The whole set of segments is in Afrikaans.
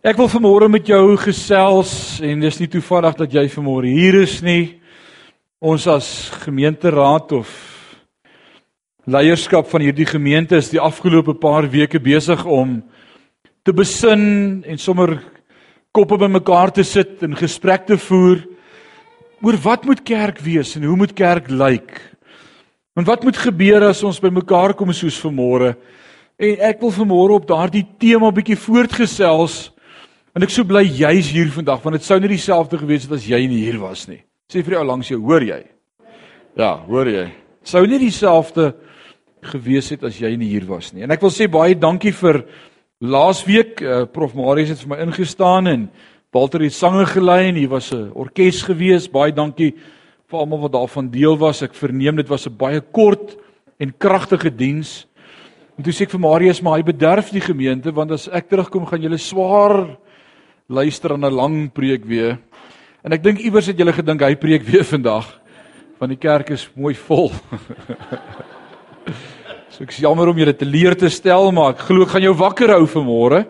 Ek wil vanmôre met jou gesels en dis nie toevallig dat jy vanmôre hier is nie. Ons as gemeenteraad of leierskap van hierdie gemeente is die afgelope paar weke besig om te besin en sommer koppe bymekaar te sit en gesprek te voer oor wat moet kerk wees en hoe moet kerk lyk? En wat moet gebeur as ons bymekaar kom soos vanmôre? En ek wil vanmôre op daardie tema bietjie voortgesels En ek sou bly jy's hier vandag want dit sou nie dieselfde gewees het as jy nie hier was nie. Sê vir jou langs jou, hoor jy? Ja, hoor jy? Sou nie dieselfde gewees het as jy nie hier was nie. En ek wil sê baie dankie vir laasweek uh, Prof Marius het vir my ingestaan en Walter het sange gelei en hier was 'n orkes gewees. Baie dankie vir almal wat daarvan deel was. Ek verneem dit was 'n baie kort en kragtige diens. En toe sê ek vir Marius, maar hy bederf die gemeente want as ek terugkom gaan julle swaar luister aan 'n lang preek weer. En ek dink iewers het julle gedink hy preek weer vandag want die kerk is mooi vol. so ek is jammer om julle te leer te stel, maar ek glo ek gaan jou wakker hou vanmôre.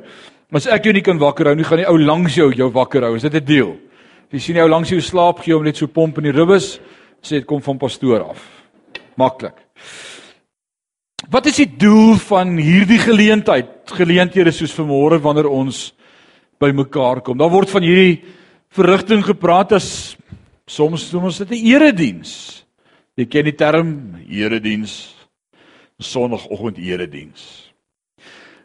Maar as ek jou nie kan wakker hou nie, gaan die ou langs jou jou wakker hou. Is dit 'n deel? As jy sien jy ou langs jou slaap, gee hom net so pomp in die ribbes, sê dit kom van pastoor af. Maklik. Wat is die doel van hierdie geleentheid? Geleenthede soos vanmôre wanneer ons bymekaar kom. Daar word van hierdie verrigting gepraat as soms noem ons dit 'n erediens. Jy ken die term erediens. Sondagoggend erediens.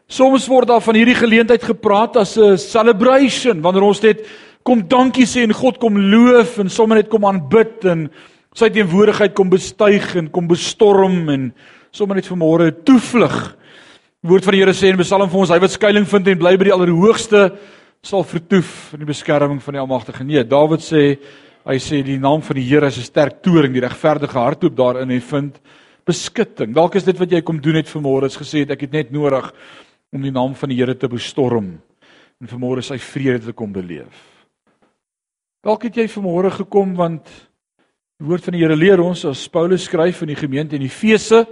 Soms word daar van hierdie geleentheid gepraat as 'n celebration wanneer ons net kom dankie sê en God kom loof en sommer net kom aanbid en sy teenwoordigheid kom bestuig en kom bestorm en sommer net vanmôre toevlug. Die woord van die Here sê in Psalm vir ons hy wat skuilings vind en bly by die Allerhoogste sal vertoef in die beskerming van die Almagtige. Nee, Dawid sê hy sê die naam van die Here is 'n sterk toring, die regverdige harthoop daarin en vind beskutting. Dalk is dit wat jy kom doen het vanmôre, is gesê het ek het net nodig om die naam van die Here te bestorm en vanmôre sy vrede te kom beleef. Dalk het jy vanmôre gekom want die woord van die Here leer ons as Paulus skryf in die gemeente in Efese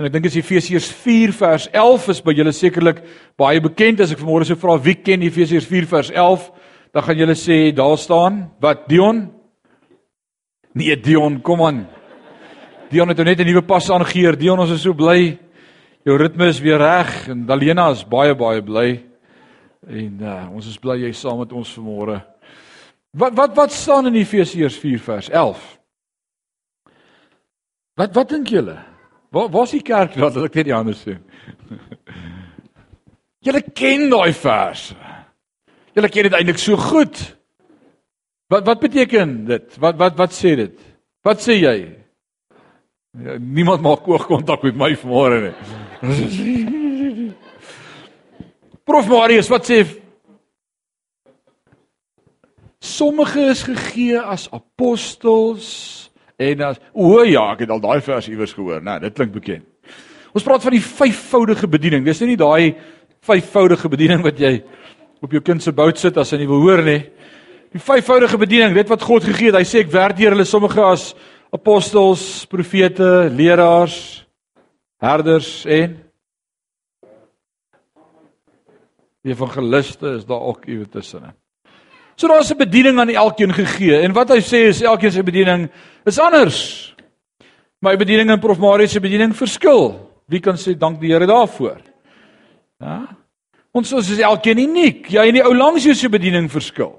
En ek dink as Efesiërs 4 vers 11 is by julle sekerlik baie bekend as ek vanmôre sou vra wie ken Efesiërs 4 vers 11, dan gaan julle sê daar staan wat Dion? Nee Dion, kom aan. Dion het nou net 'n nuwe pas aangeheer. Dion, ons is so bly. Jou ritme is weer reg en Dalena is baie baie bly. En uh, ons is bly jy saam met ons vanmôre. Wat wat wat staan in Efesiërs 4 vers 11? Wat wat dink julle? Waar waar's die kerk dat ek net die ander sê? Julle ken daai vers. Julle ken dit eintlik so goed. Wat wat beteken dit? Wat wat wat sê dit? Wat sê jy? Ja, niemand maak oogkontak met my vanmôre nie. Prof Marius, wat sê Sommige is gegee as apostels, En as o ja, ek het al daai vers iewers gehoor. Nou, dit klink bekend. Ons praat van die vyfvoudige bediening. Dis nie daai vyfvoudige bediening wat jy op jou kind se bout sit as hy nie wil hoor nie. Die vyfvoudige bediening, dit wat God gegee het. Hy sê ek werk deur hulle sommige as apostels, profete, leraars, herders en evangeliste is daar ook iewers tussenin. So daar's 'n bediening aan elkeen gegee en wat hy sê is elkeen se bediening is anders. My bediening en Prof Marius se bediening verskil. Wie kan sê dank die Here daarvoor? Ja. Ons is elkeen uniek. Jy en die ou langs jou se bediening verskil.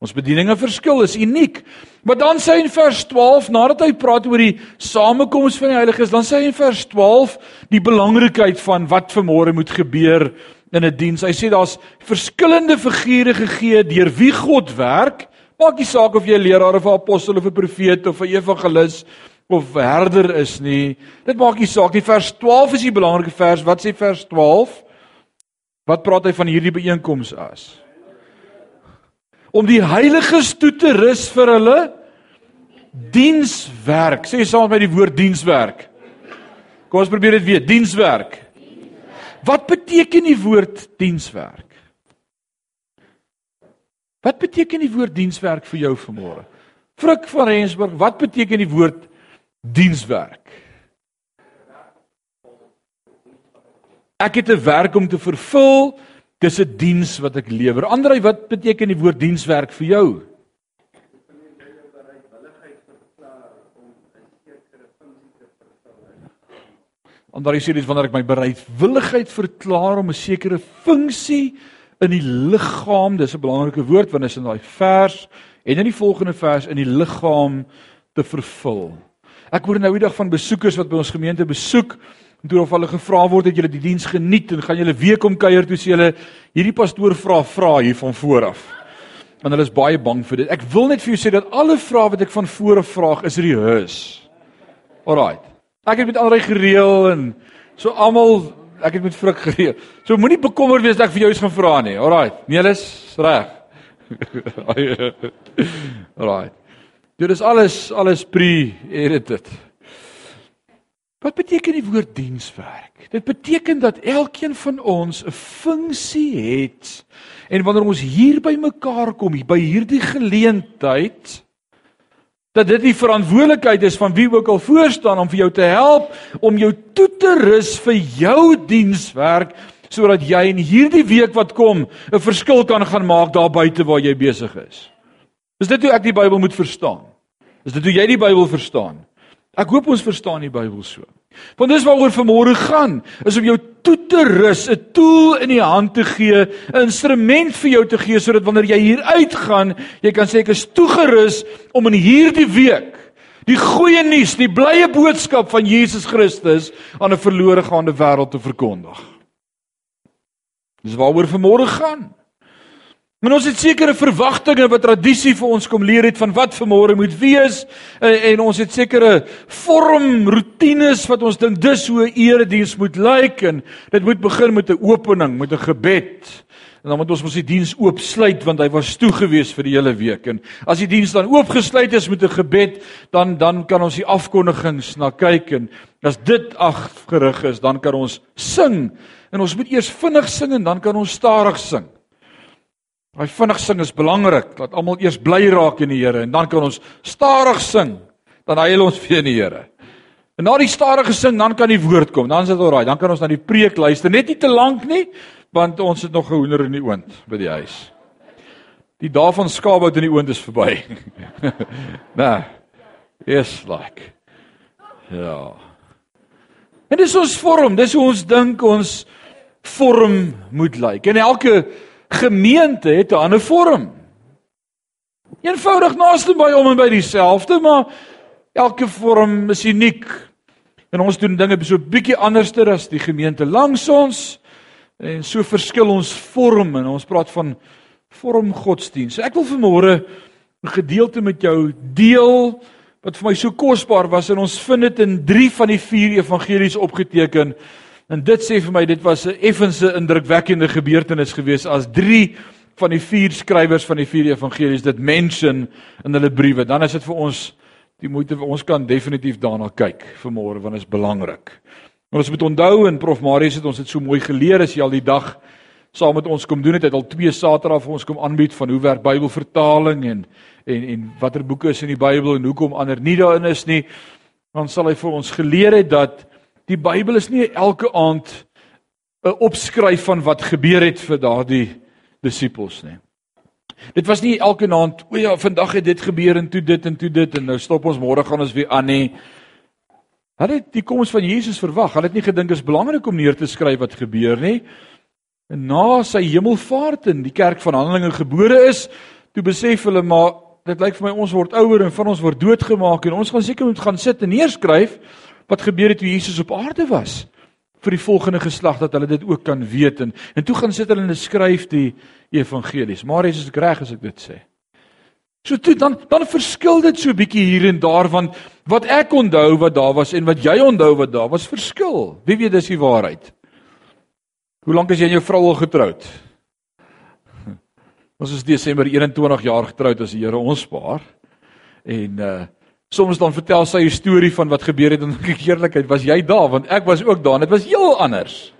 Ons bedieninge verskil is uniek. Maar dan sê hy in vers 12 nadat hy praat oor die samekoms van die heiliges, dan sê hy in vers 12 die belangrikheid van wat vanmôre moet gebeur in 'n die diens. Hy sê daar's verskillende figure gegee deur wie God werk. Maak nie saak of jy 'n leraar of 'n apostel of 'n profeet of 'n evangelis of herder is nie. Dit maak nie saak nie. Vers 12 is die belangrike vers. Wat sê vers 12? Wat praat hy van hierdie byeenkoms as? Om die heiliges toe te rus vir hulle dienswerk. Sê saam met my die woord dienswerk. Kom ons probeer dit weer. Dienswerk. Wat beteken die woord dienswerk? Wat beteken die woord dienswerk vir jou vanmôre? Frik van Rensburg, wat beteken die woord dienswerk? Ek het 'n werk om te vervul Dis 'n diens wat ek lewer. Andrei, wat beteken die woord dienswerk vir jou? Andrei sê dit wanneer ek my bereidwilligheid verklaar om 'n sekere funksie in die liggaam, dis 'n belangrike woord want is in daai vers en in die volgende vers in die liggaam te vervul. Ek hoor nou die dag van besoekers wat by ons gemeente besoek en toe of hulle gevra word het julle die diens geniet en gaan julle weer kom kuier toe sê hulle hierdie pastoor vra vra hier van voor af. Want hulle is baie bang vir dit. Ek wil net vir jou sê dat alle vrae wat ek van voor af vra is rehearse. Alraai. Ek het met alre gereël en so almal ek het met vrug gereël. So moenie bekommerd wees dat ek vir jou iets gaan vra nie. Alraai. Nee, dis reg. Alraai. Dit is alles alles pre-edited. Wat beteken die woord dienswerk? Dit beteken dat elkeen van ons 'n funksie het en wanneer ons hier by mekaar kom, by hierdie geleentheid, dat dit die verantwoordelikheid is van wie ook al voor staan om vir jou te help om jou toe te rus vir jou dienswerk sodat jy in hierdie week wat kom 'n verskil kan gaan maak daar buite waar jy besig is. Is dit hoe ek die Bybel moet verstaan? Is dit hoe jy die Bybel verstaan? Ek hoop ons verstaan die Bybel so. Want dis waaroor vanmôre gaan, is om jou toe te rus, 'n tool in die hand te gee, 'n instrument vir jou te gee sodat wanneer jy hier uitgaan, jy kan sê ek is toegerus om in hierdie week die goeie nuus, die blye boodskap van Jesus Christus aan 'n verlore gaande wêreld te verkondig. Dis waaroor vanmôre gaan. Maar ons het sekere verwagtinge wat tradisie vir ons kom leer het van wat vanmôre moet wees en, en ons het sekere vorm rotines wat ons dink dis hoe 'n erediens moet lyk en dit moet begin met 'n opening, met 'n gebed. En dan moet ons mos die diens oopsluit want hy was toe gewees vir die hele week. En as die diens dan oopgesluit is met 'n gebed, dan dan kan ons die afkondigings na kyk en as dit afgerig is, dan kan ons sing. En ons moet eers vinnig sing en dan kan ons stadig sing. Daai vinnig sing is belangrik, dat almal eers bly raak in die Here en dan kan ons stadig sing, dan huil ons vir die Here. En na die stadige sing, dan kan die woord kom. Dan is dit alraai, dan kan ons na die preek luister, net nie te lank nie, want ons het nog 'n hoender in die oond by die huis. Die dae van skaapbout in die oond is verby. nee. Is like. Ja. En dis ons vorm, dis hoe ons dink ons vorm moet lyk. En elke gemeente het 'n ander vorm. Eenvoudig naaste by om en by dieselfde, maar elke vorm is uniek. En ons doen dinge so bietjie anderster as die gemeente langs ons. En so verskil ons vorm en ons praat van vorm godsdiens. Ek wil vanmôre 'n gedeelte met jou deel wat vir my so kosbaar was en ons vind dit in 3 van die 4 evangelies opgeteken. En dit sê vir my dit was 'n effense indrukwekkende gebeurtenis geweest as 3 van die 4 skrywers van die 4 evangelies dit mention in hulle briewe. Dan is dit vir ons die moeite ons kan definitief daarna kyk vanmôre want dit is belangrik. Maar ons moet onthou en Prof Marius het ons dit so mooi geleer as jy al die dag saam met ons kom doen het, het al twee Saterdae vir ons kom aanbied van hoe werk Bybelvertaling en en en watter boeke is in die Bybel en hoekom ander nie daarin is nie. Dan sal hy vir ons geleer het dat Die Bybel is nie elke aand 'n opskryf van wat gebeur het vir daardie disippels nie. Dit was nie elke aand, o ja, vandag het dit gebeur en toe dit en toe dit en nou stop ons môre gaan ons weer aan nie. Hulle het die koms van Jesus verwag. Hulle het nie gedink dit is belangrik om neer te skryf wat gebeur nie. En na sy hemelvaart in die kerk van Handelinge gebore is, toe besef hulle maar dit lyk vir my ons word ouer en van ons word doodgemaak en ons gaan seker moet gaan sit en neerskryf wat gebeur het toe Jesus op aarde was vir die volgende geslag dat hulle dit ook kan weet en en toe gaan sit hulle en skryf die evangelies. Maar is dit reg as ek dit sê? So toe dan dan verskil dit so bietjie hier en daar want wat ek onthou wat daar was en wat jy onthou wat daar was verskil. Wie weet dis die waarheid? Hoe lank is jy en jou vrou al getroud? Ons is Desember 21 jaar getroud as die Here ons spaar. En uh Soms dan vertel sy 'n storie van wat gebeur het en dan kyk eerlikheid, was jy daar want ek was ook daar en dit was heel anders.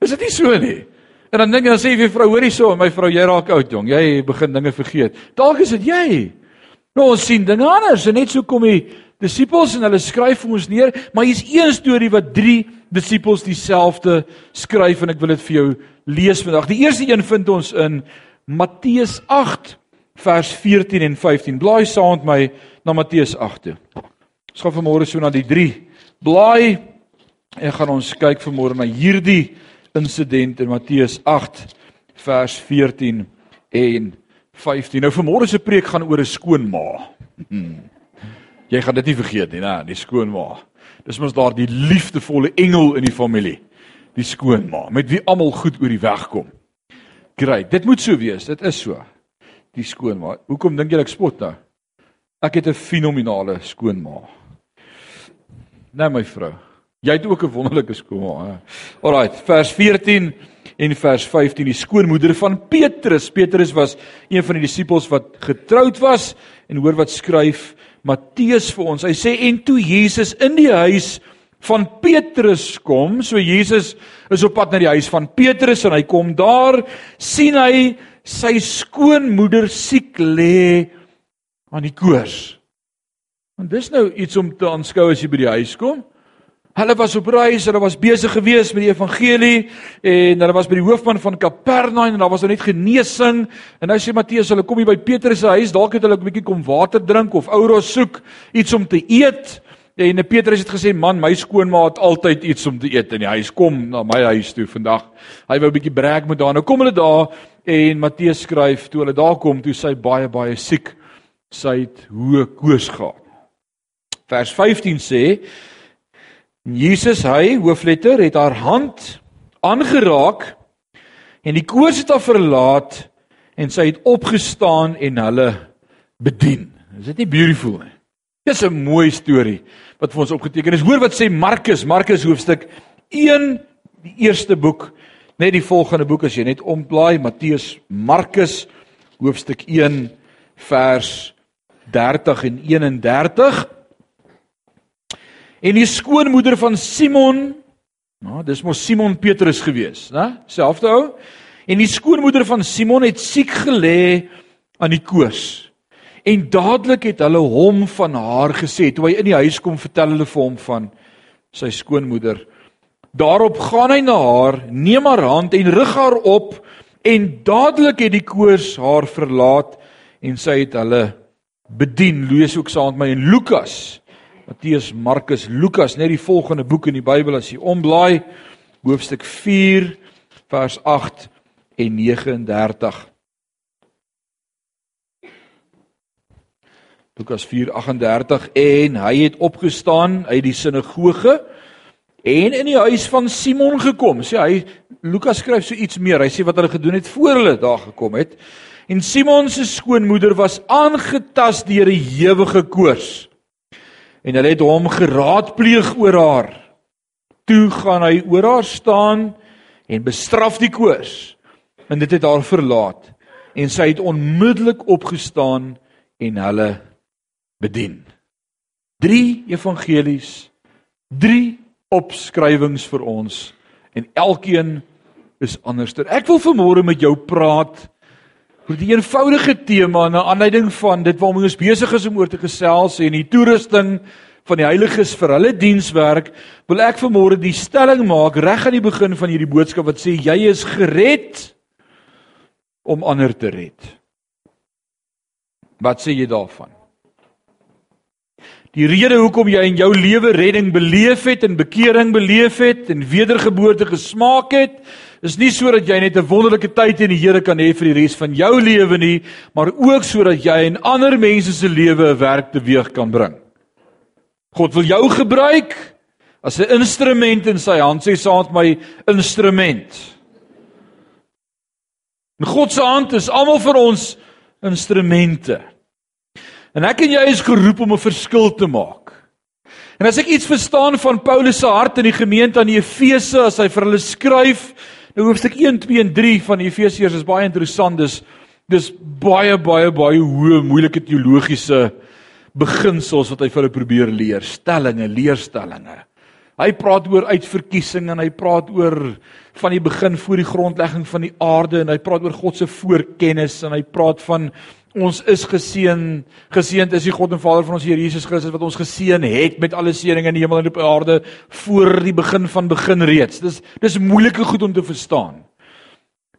Is dit nie so nie? En dan dink jy dan sê jy vir vrou, hoorie so, my vrou, jy raak oud jong, jy begin dinge vergeet. Dalk is dit jy. Nou ons sien dinge anders en net so kom die disippels en hulle skryf vir ons neer, maar hier's een storie wat 3 disippels dieselfde skryf en ek wil dit vir jou lees vandag. Die eerste een vind ons in Matteus 8 vers 14 en 15. Blaai saam met my na Matteus 8 toe. Ons gaan vanmôre so na die 3 blaai en gaan ons kyk vanmôre na hierdie insident in Matteus 8 vers 14 en 15. Nou vanmôre se preek gaan oor 'n skoonma. Hmm. Jy gaan dit nie vergeet nie, né, die skoonma. Dis mos daar die liefdevolle engel in die familie, die skoonma, met wie almal goed oor die weg kom. Great, dit moet so wees, dit is so. Die skoonma. Hoekom dink jy ek spot nou? Ek het 'n fenominale skoonma. Nou my vrou, jy het ook 'n wonderlike skoonma. Alraight, vers 14 en vers 15 die skoonmoeder van Petrus. Petrus was een van die disippels wat getroud was en hoor wat skryf Matteus vir ons. Hy sê en toe Jesus in die huis van Petrus kom, so Jesus is op pad na die huis van Petrus en hy kom daar, sien hy sy skoonmoeder siek lê aan die koors. Want dis nou iets om te aanskou as jy by die huis kom. Hulle was op reis, hulle was besig geweest met die evangelie en hulle was by die hoofman van Kapernaum en daar was nou net genesing en nou sê Matteus hulle kom hier by Petrus se huis, dalk het hulle 'n bietjie kom water drink of ouros soek, iets om te eet. En Petrus het gesê, "Man, my skoonma het altyd iets om te eet in die huis. Kom na my huis toe vandag." Hy wou 'n bietjie breek met daar. Nou kom hulle daar en Matteus skryf toe hulle daar kom, toe sy baie baie siek. Sy het hoë koors gehad. Vers 15 sê Jesus hy hoofletter het haar hand aangeraak en die koors het haar verlaat en sy het opgestaan en hulle bedien. Is dit nie beautiful nie? Dis 'n mooi storie wat vir ons opgeteken is. Hoor wat sê Markus, Markus hoofstuk 1, die eerste boek, net die volgende boek as jy net omblaai, Matteus, Markus hoofstuk 1 vers 30 en 31. En die skoonmoeder van Simon, nou, dis mos Simon Petrus gewees, né? Selfde ou. En die skoonmoeder van Simon het siek gelê aan die koors. En dadelik het hulle hom van haar gesê, toe hy in die huis kom, vertel hulle vir hom van sy skoonmoeder. Daarop gaan hy na haar, neem haar hand en rig haar op en dadelik het die koors haar verlaat en sy het hulle bedien. Lees ook saam met my in Lukas Matteus, Markus, Lukas, net die volgende boek in die Bybel as jy omblaai, hoofstuk 4 vers 8 en 39. Lukas 4:38 en hy het opgestaan uit die sinagoge en in die huis van Simon gekom. Sê hy Lukas skryf so iets meer. Hy sê wat hulle gedoen het voor hulle daar gekom het. En Simon se skoonmoeder was aangetast deur 'n ewige koors en hulle het hom geraadpleeg oor haar. Toe gaan hy oor haar staan en bestraf die koors. En dit het haar verlaat en sy het onmiddellik opgestaan en hulle bedien. 3 evangelies, 3 opskrywings vir ons en elkeen is anderster. Ek wil vanmôre met jou praat oor die eenvoudige tema na aanleiding van dit waarmee ons besig is om oor te gesels en die toerusting van die heiliges vir hulle dienswerk, wil ek vanmôre die stelling maak reg aan die begin van hierdie boodskap wat sê jy is gered om ander te red. Wat sê jy daarvan? Die rede hoekom jy in jou lewe redding beleef het en bekering beleef het en wedergeboorte gesmaak het, is nie sodat jy net 'n wonderlike tyd in die Here kan hê vir die res van jou lewe nie, maar ook sodat jy in ander mense se lewe 'n werk teweeg kan bring. God wil jou gebruik as 'n instrument in sy hand, sê saam met my instrument. En God se hand is almal vir ons instrumente. En ek en jy is geroep om 'n verskil te maak. En as ek iets verstaan van Paulus se hart in die gemeente aan die Efese as hy vir hulle skryf, Nou hoofstuk 1, 2 en 3 van Efesiërs is baie interessant. Dis dis baie baie baie hoë moeilike teologiese beginsels wat hy vir hulle probeer leer, stellings, leerstellings. Hy praat oor uitverkiesing en hy praat oor van die begin voor die grondlegging van die aarde en hy praat oor God se voorkennis en hy praat van Ons is geseën. Geseënd is die God en Vader van ons Here Jesus Christus wat ons geseën het met alle seëninge in die hemel en op aarde voor die begin van begin reeds. Dis dis moeilike goed om te verstaan.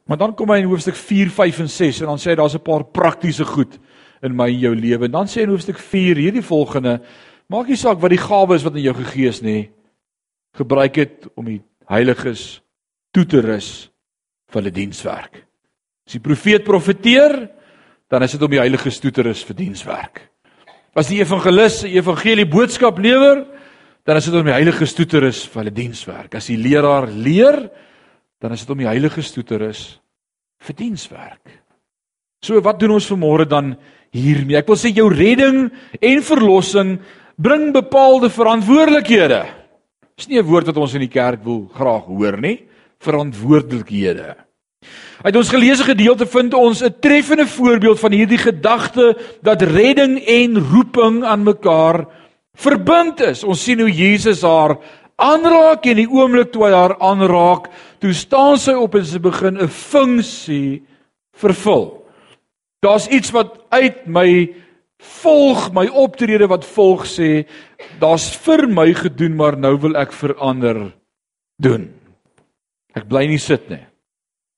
Maar dan kom hy in hoofstuk 4, 5 en 6 en dan sê hy daar's 'n paar praktiese goed in my en jou lewe. Dan sê hy in hoofstuk 4 hierdie volgende: Maak nie saak wat die gawe is wat in jou gegee is nie. Gebruik dit om die heiliges toe te rus vir hulle dienswerk. As die profeet profeteer, dan is dit om die heiliges toe te rus vir dienswerk. As die evangelis 'n evangelie boodskap lewer, dan is dit om die heiliges toe te rus vir hulle dienswerk. As die leraar leer, dan is dit om die heiliges toe te rus vir dienswerk. So wat doen ons vanmôre dan hiermee? Ek wil sê jou redding en verlossing bring bepaalde verantwoordelikhede. Dis nie 'n woord wat ons in die kerk wil graag hoor nie, verantwoordelikhede. Uit ons geleesde gedeelte vind ons 'n treffende voorbeeld van hierdie gedagte dat redding en roeping aan mekaar verbind is. Ons sien hoe Jesus haar aanraak en die oomblik toe hy haar aanraak, toe staan sy op en sy begin 'n funksie vervul. Daar's iets wat uit my volg, my optrede wat volg sê, daar's vir my gedoen, maar nou wil ek verander doen. Ek bly nie sit nie.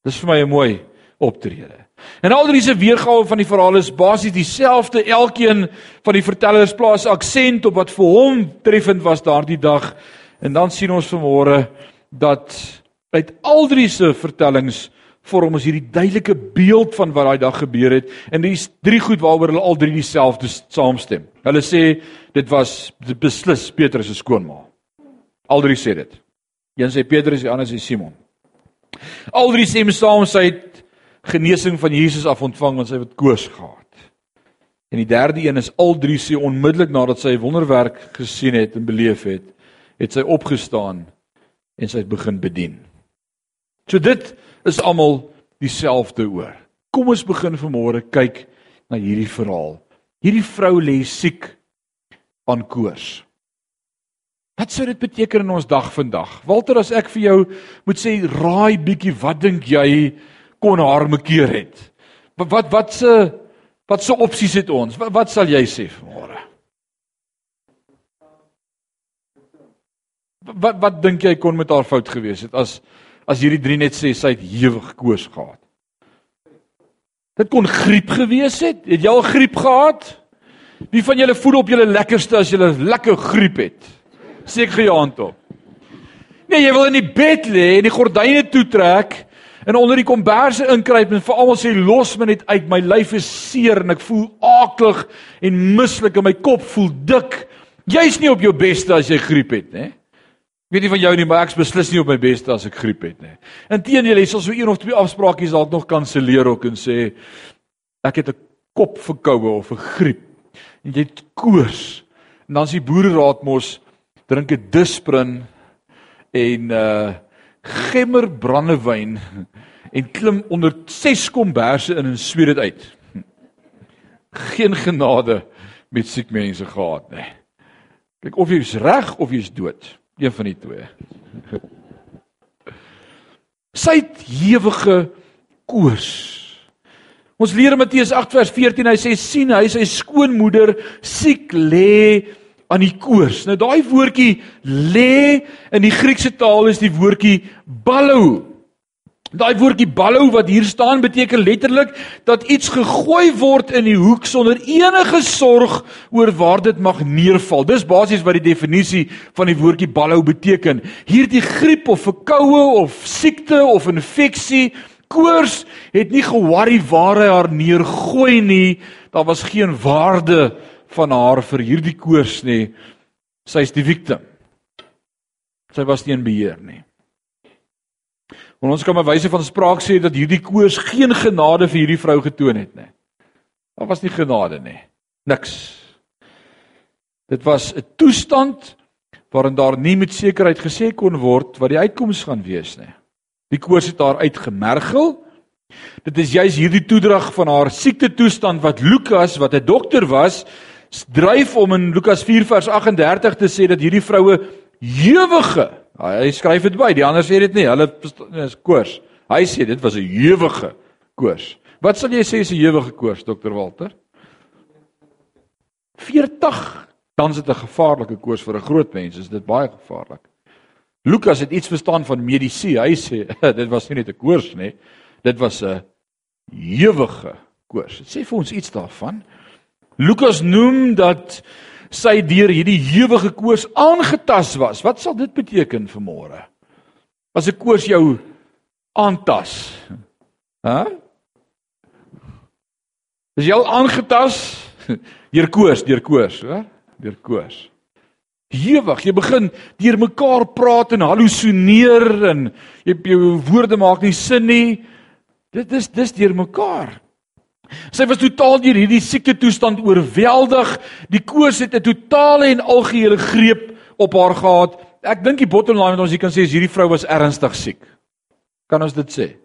Dis vir my 'n mooi optrede. En al hierdie weergawe van die verhaal is basies dieselfde. Elkeen van die vertellers plaas aksent op wat vir hom treffend was daardie dag. En dan sien ons vanmôre dat uit al drie se vertellings vorm ons hierdie duidelike beeld van wat daai dag gebeur het. En dis drie goed waaroor hulle al drie dieselfde saamstem. Hulle sê dit was beslis Petrus se skoonma. Al drie sê dit. Een sê Petrus, die ander sê Simon. Al drie sê saam sy het genesing van Jesus af ontvang want sy het koors gehad. En die derde een is al drie sê onmiddellik nadat sy wonderwerk gesien het en beleef het, het sy opgestaan en sy het begin bedien. So dit is almal dieselfde oor. Kom ons begin vanmôre kyk na hierdie verhaal. Hierdie vrou lê siek aan koors. Wat sou dit beteken in ons dag vandag? Walter, as ek vir jou moet sê raai bietjie wat dink jy kon haar mekeer het? Wat wat wat se wat se opsies het ons? Wat, wat sal jy sê vanmôre? Wat wat dink jy kon met haar fout gewees het as as hierdie drie net sê sy het hewig koors gehad? Dit kon griep gewees het. Het jy al griep gehad? Wie van julle voel op julle lekkerste as julle lekker griep het? Seker jy hand op. Nee, jy wil in die bed lê en die gordyne toetrek en onder die komberse inkruip en vir almal sê los my net uit, my lyf is seer en ek voel aaklig en mislik en my kop voel dik. Jy's nie op jou beste as jy griep het, né? Ek weet nie van jou nie, maar ek's beslis nie op my beste as ek griep het nie. Inteendeel, jy sal so een of twee afspraakies dalk nog kanselleer ook en sê ek het 'n kopverkoue of 'n griep en jy het koors. En dan is die boereraad mos drink 'n disprin en uh gemmer brandewyn en klim onder 6 komberse in en sweet dit uit. Geen genade met siek mense gehad nie. Kyk of jy's reg of jy's dood. Een van die twee. Sy het ewige koors. Ons leer in Matteus 8 vers 14, hy sê sien hy sy skoonmoeder siek lê aan die koors. Nou daai woordjie lê in die Griekse taal is die woordjie ballo. Daai woordjie ballo wat hier staan beteken letterlik dat iets gegooi word in die hoek sonder enige sorg oor waar dit mag neerval. Dis basies wat die definisie van die woordjie ballo beteken. Hierdie griep of verkoue of siekte of infeksie Koors het nie geworry waar hy haar neergooi nie. Daar was geen waarde van haar vir hierdie koors nie. Sy is die victim. Sy was nie in beheer nie. En ons kan by wyse van spraak sê dat hierdie koors geen genade vir hierdie vrou getoon het nie. Daar was nie genade nie. Niks. Dit was 'n toestand waarin daar nie met sekerheid gesê kon word wat die uitkoms gaan wees nie. Die koors het haar uitgemergel. Dit is juis hierdie toedrag van haar siekte toestand wat Lukas wat 'n dokter was, dryf om in Lukas 4 vers 38 te sê dat hierdie vroue ewige, hy skryf dit by, die ander sê dit nie, hulle is koors. Hy sê dit was 'n ewige koors. Wat sal jy sê is 'n ewige koers, dokter Walter? 40. Dan is dit 'n gevaarlike koers vir 'n groot mens, is dit baie gevaarlik. Lukas het iets verstaan van medisyne. Hy sê dit was nie net 'n koers nie, dit was 'n ewige koers. Dit sê vir ons iets daarvan. Lukas noem dat sy deur hierdie ewige koers aangetas was. Wat sal dit beteken vir môre? As 'n koers jou aantas. Hæ? Is jy al aangetas deur koers, deur koers, hoor? Deur koers. Ewig, jy begin deur mekaar praat en hallusineer en jy jou woorde maak nie sin nie. Dit is dis deur mekaar. Sy was totaal deur hierdie siekte toestand oorweldig. Die koors het 'n totale en algehele greep op haar gehad. Ek dink die bottom line wat ons hier kan sê is hierdie vrou was ernstig siek. Kan ons dit sê?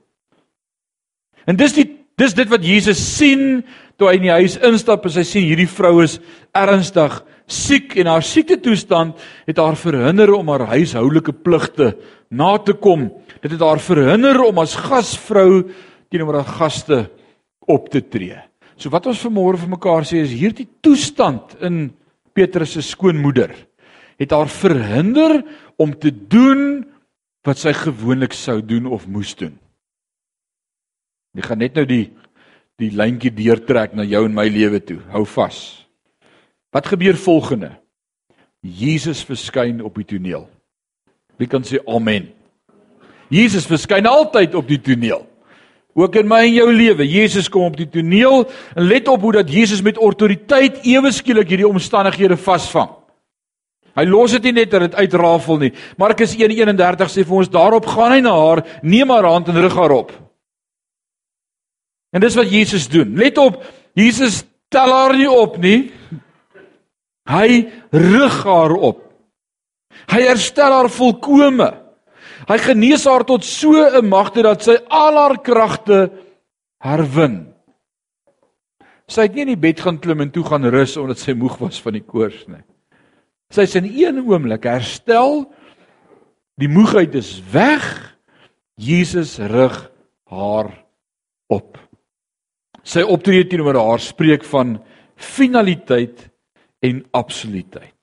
En dis die dis dit wat Jesus sien toe hy in die huis instap en hy sien hierdie vrou is ernstig siek en haar siekte toestand het haar verhinder om haar huishoudulike pligte na te kom. Dit het haar verhinder om as gasvrou teenoor haar gaste op te tree. So wat ons vanmôre vir mekaar sê is hierdie toestand in Petrus se skoonmoeder het haar verhinder om te doen wat sy gewoonlik sou doen of moes doen. Jy gaan net nou die die lyntjie deurtrek na jou en my lewe toe. Hou vas. Wat gebeur volgende? Jesus verskyn op die toneel. Wie kan sê amen? Jesus verskyn altyd op die toneel. Ook in my en jou lewe. Jesus kom op die toneel en let op hoe dat Jesus met autoriteit ewe skielik hierdie omstandighede vasvang. Hy los dit nie net dat dit uitrafel nie. Markus 1:31 sê vir ons daarop gaan hy na haar, neem haar hand en rig haar op. En dis wat Jesus doen. Let op, Jesus tel haar nie op nie. Hy rig haar op. Hy herstel haar volkome. Hy genees haar tot so 'n magte dat sy al haar kragte herwin. Sy het nie in die bed gaan klim en toe gaan rus omdat sy moeg was van die koors nie. Sy is in een oomblik herstel. Die moegheid is weg. Jesus rig haar op. Sy optrede teenoor haar spreek van finaliteit en absolutiteit.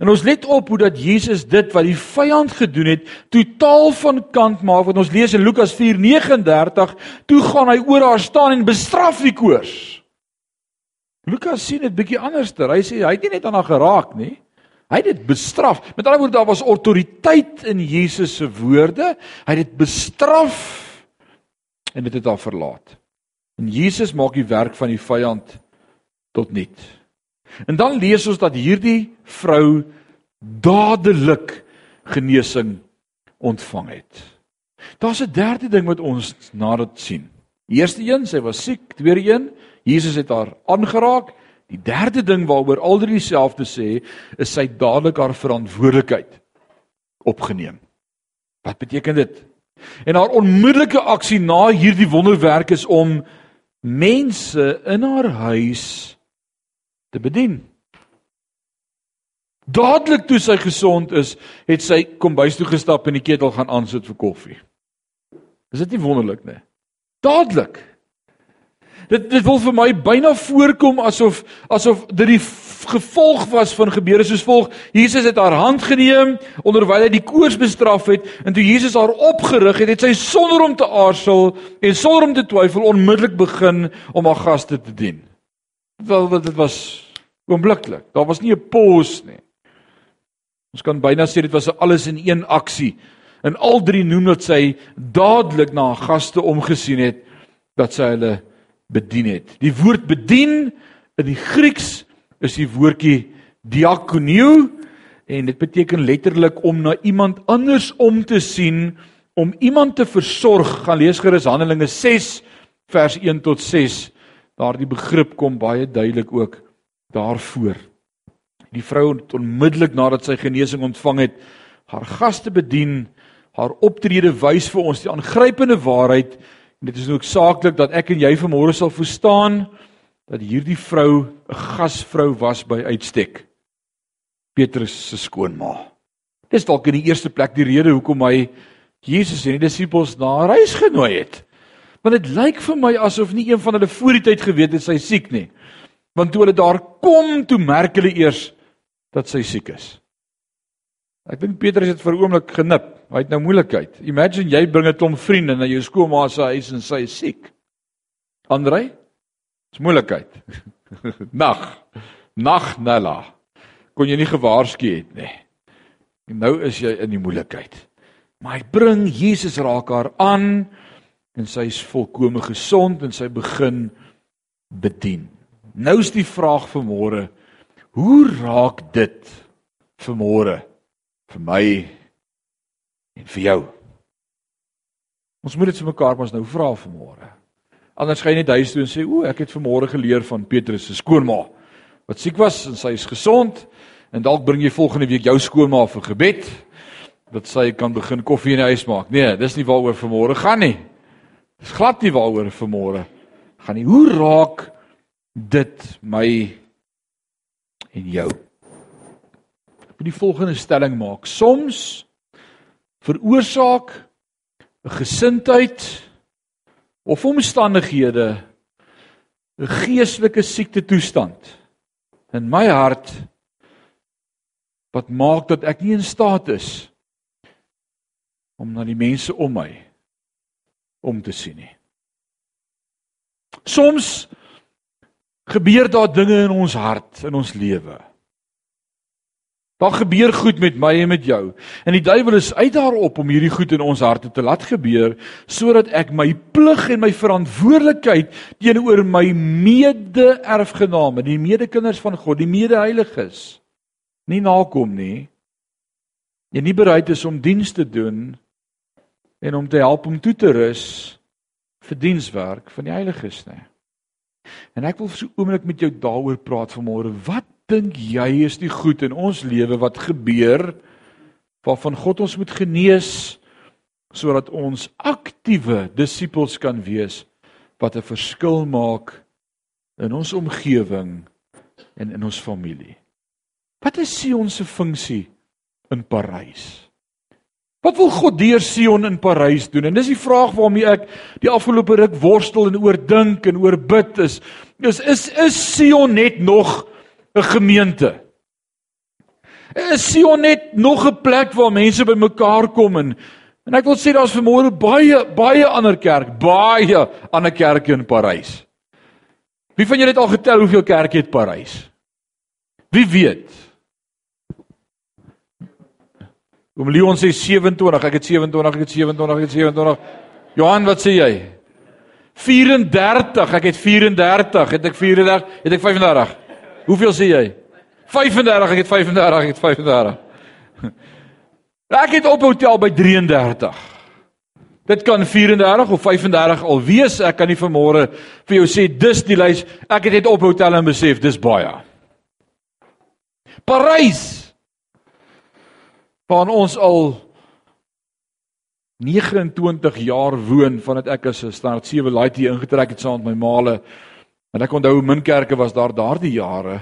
En ons let op hoe dat Jesus dit wat die vyand gedoen het, totaal van kant maak. Wat ons lees in Lukas 4:39, toe gaan hy oor haar staan en bestraf die koors. Lukas sien dit bietjie anderster. Hy sê hy het nie net aan haar geraak nie. Hy het dit bestraf. Met ander woorde, daar was autoriteit in Jesus se woorde. Hy het dit bestraf en dit het haar verlaat. En Jesus maak die werk van die vyand tot nul. En dan lees ons dat hierdie vrou dadelik genesing ontvang het. Daar's 'n derde ding wat ons nadat sien. Die eerste een, sy was siek, tweede een, Jesus het haar aangeraak. Die derde ding waaroor al drie dieselfde sê, is sy dadelik haar verantwoordelikheid opgeneem. Wat beteken dit? En haar onmiddellike aksie na hierdie wonderwerk is om mense in haar huis te bedien. Dadelik toe sy gesond is, het sy kombuis toe gestap en die ketel gaan aansit vir koffie. Is dit nie wonderlik nie? Dadelik. Dit dit wil vir my byna voorkom asof asof dit die gevolg was van gebeure soos volg. Jesus het haar hand geneem onderwyl hy die koors bestraf het en toe Jesus haar opgerig het, het sy sonder om te aarzel en sonder om te twyfel onmiddellik begin om haar gaste te dien. Wel dit was oombliklik. Daar was nie 'n pause nie. Ons kan byna sê dit was alles in een aksie. En al drie noem dat sy dadelik na haar gaste omgesien het dat sy hulle bedien het. Die woord bedien in die Grieks is die woordjie diakonio en dit beteken letterlik om na iemand anders om te sien, om iemand te versorg. Gaan lees gerus Handelinge 6 vers 1 tot 6. Daardie begrip kom baie duidelik ook daarvoor. Die vrou het onmiddellik nadat sy genesing ontvang het, haar gaste bedien, haar optrede wys vir ons die aangrypende waarheid en dit is noodsaaklik dat ek en jy vanmôre sal verstaan dat hierdie vrou 'n gasvrou was by uitstek. Petrus se skoonma. Dis dalk in die eerste plek die rede hoekom hy Jesus en die disippels na haar huis genooi het. Want dit lyk vir my asof nie een van hulle voor die tyd geweet het sy siek nie. Want toe hulle daar kom, toe merk hulle eers dat sy siek is. Ek dink Petrus het vir 'n oomblik genip. Hy het nou moeilikheid. Imagine jy bring 'n klomp vriende na jou skoolma se huis en sy is siek. Andrei? Dis moeilikheid. Nag. Nag Nella. Kon jy nie gewaarsku het nie. En nou is jy in die moeilikheid. Maar hy bring Jesus raak haar aan en sy is volkome gesond en sy begin bedien. Nou is die vraag vir môre, hoe raak dit vir môre? vir my en vir jou. Ons moet dit vir mekaar mos nou vra vanmôre. Anders gaan jy net huis toe en sê, "O, ek het vanmôre geleer van Petrus se skoonma wat siek was en sy is gesond." En dalk bring jy volgende week jou skoonma vir gebed dat sy kan begin koffie in die huis maak. Nee, dis nie waaroor vanmôre gaan nie. Dis glad nie waaroor vanmôre gaan nie. Hoe raak dit my en jou? moet die volgende stelling maak. Soms veroorsaak 'n gesindheid of omstandighede 'n geestelike siekte toestand in my hart wat maak dat ek nie in staat is om na die mense om my om te sien nie. Soms gebeur daar dinge in ons hart, in ons lewe Daar gebeur goed met my en met jou. En die duiwel is uit daarop om hierdie goed in ons harte te laat gebeur sodat ek my plig en my verantwoordelikheid teenoor my mede-erfgename, die medekinders van God, die medeheiliges, nie nakom nie. En nie bereid is om diens te doen en om te help om toe te rus vir dienswerk van die heiliges nie. En ek wil vir so 'n oomblik met jou daaroor praat vanmôre. Wat dink jy is die goed in ons lewe wat gebeur waarvan God ons moet genees sodat ons aktiewe disippels kan wees wat 'n verskil maak in ons omgewing en in ons familie. Wat is Sion se funksie in Parys? Wat wil God deur Sion in Parys doen? En dis die vraag waarmee ek die afgelope ruk worstel en oordink en oorbid is. Is is is Sion net nog 'n gemeente. Is Sion net nog 'n plek waar mense bymekaar kom en en ek wil sê daar's vermoere baie baie ander kerk, baie ander kerke in Parys. Wie van julle het al getel hoeveel kerke het Parys? Wie weet? Oom Leon sê 27, ek het 27, ek het 27, ek het 27. Johan, wat sê jy? 34, ek het 34, het ek 34, het ek 35. Hoeveel sê jy? 35, ek het 35, ek het 35. Ek het op hotel by 33. Dit kan 34 of 35 al wees. Ek kan nie vanmôre vir jou sê dis die lys. Ek het net op hotel en besef dis baie. Parys. Waar ons al 29 jaar woon vandat ek as 'n standaard 7 laaitie ingetrek het saam met my maale En ek onthou min kerke was daar daardie jare.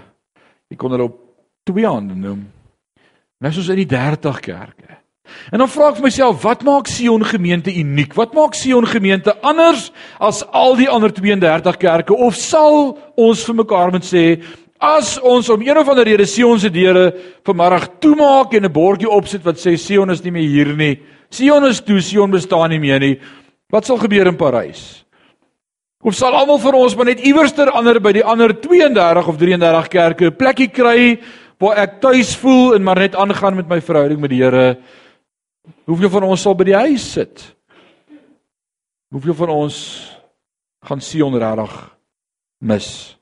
Ek kon hulle op twee hande noem. Nou soos in die 30 kerke. En dan vra ek myself, wat maak Sion gemeente uniek? Wat maak Sion gemeente anders as al die ander 32 kerke? Of sal ons vir mekaar moet sê as ons om een of ander rede Sion se deure vanmiddag toemaak en 'n bordjie opsit wat sê Sion is nie meer hier nie. Sion is toe, Sion bestaan nie meer nie. Wat sal gebeur in Parys? Of sal almal vir ons maar net iewerster ander by die ander 32 of 33 kerke 'n plekkie kry waar ek tuis voel en maar net aangaan met my verhouding met die Here? Hoeveel van ons sal by die huis sit? Hoeveel van ons gaan Sion regtig mis?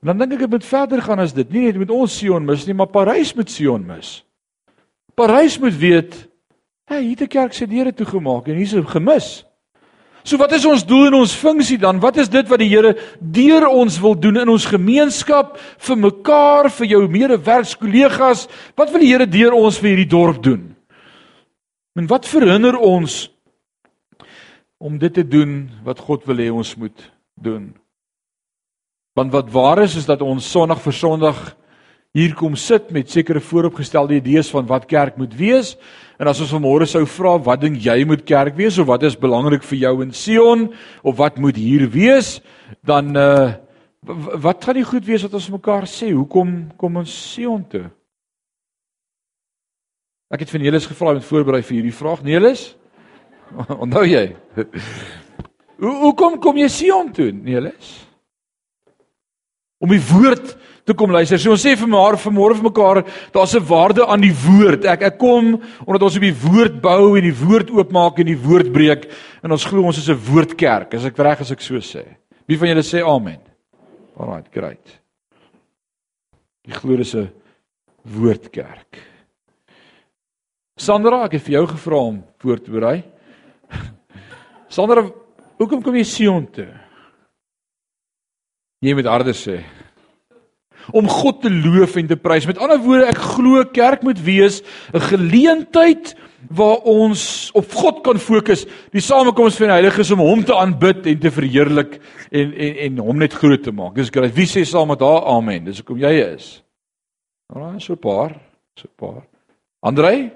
Dan dink ek dit moet verder gaan as dit. Nie net met ons Sion mis nie, maar Parys moet Sion mis. Parys moet weet, hey, hier 'n kerk se deure toegemaak en hier's 'n gemis. So wat is ons doel en ons funksie dan? Wat is dit wat die Here deur ons wil doen in ons gemeenskap vir mekaar, vir jou medewerkskollegas? Wat wil die Here deur ons vir hierdie dorp doen? En wat verhinder ons om dit te doen wat God wil hê ons moet doen? Want wat waar is is dat ons Sondag vir Sondag hier kom sit met sekere vooropgestelde idees van wat kerk moet wees. En as ons vanmôre sou vra wat dink jy moet kerk wees of wat is belangrik vir jou in Sion of wat moet hier wees, dan uh wat gaan die goed wees wat ons mekaar sê? Hoekom kom ons Sion toe? Ek het van Nelis gevra om voorberei vir hierdie vraag. Nelis? Onthou jy? Hoe hoekom kom jy Sion toe, Nelis? Om die woord te kom luister. So ons sê vir mekaar vanmôre vir mekaar, daar's 'n waarde aan die woord. Ek ek kom omdat ons op die woord bou en die woord oopmaak en die woord breek en ons glo ons is 'n woordkerk. As ek reg as ek so sê. Wie van julle sê amen? Alrite, great. Ek glo dis 'n woordkerk. Sandra, ek het vir jou gevra om voor te berei. Sandra, hoekom kom jy Sion toe? Jy moet harde sê. Om God te loof en te prys. Met ander woorde, ek glo kerk moet wees 'n geleentheid waar ons op God kan fokus, die samekoms van die heiliges om hom te aanbid en te verheerlik en en en hom net groot te maak. Dis grait. Wie sê saam met haar amen? Dis hoekom jy is. Nou, so 'n paar, so 'n paar. Andrei?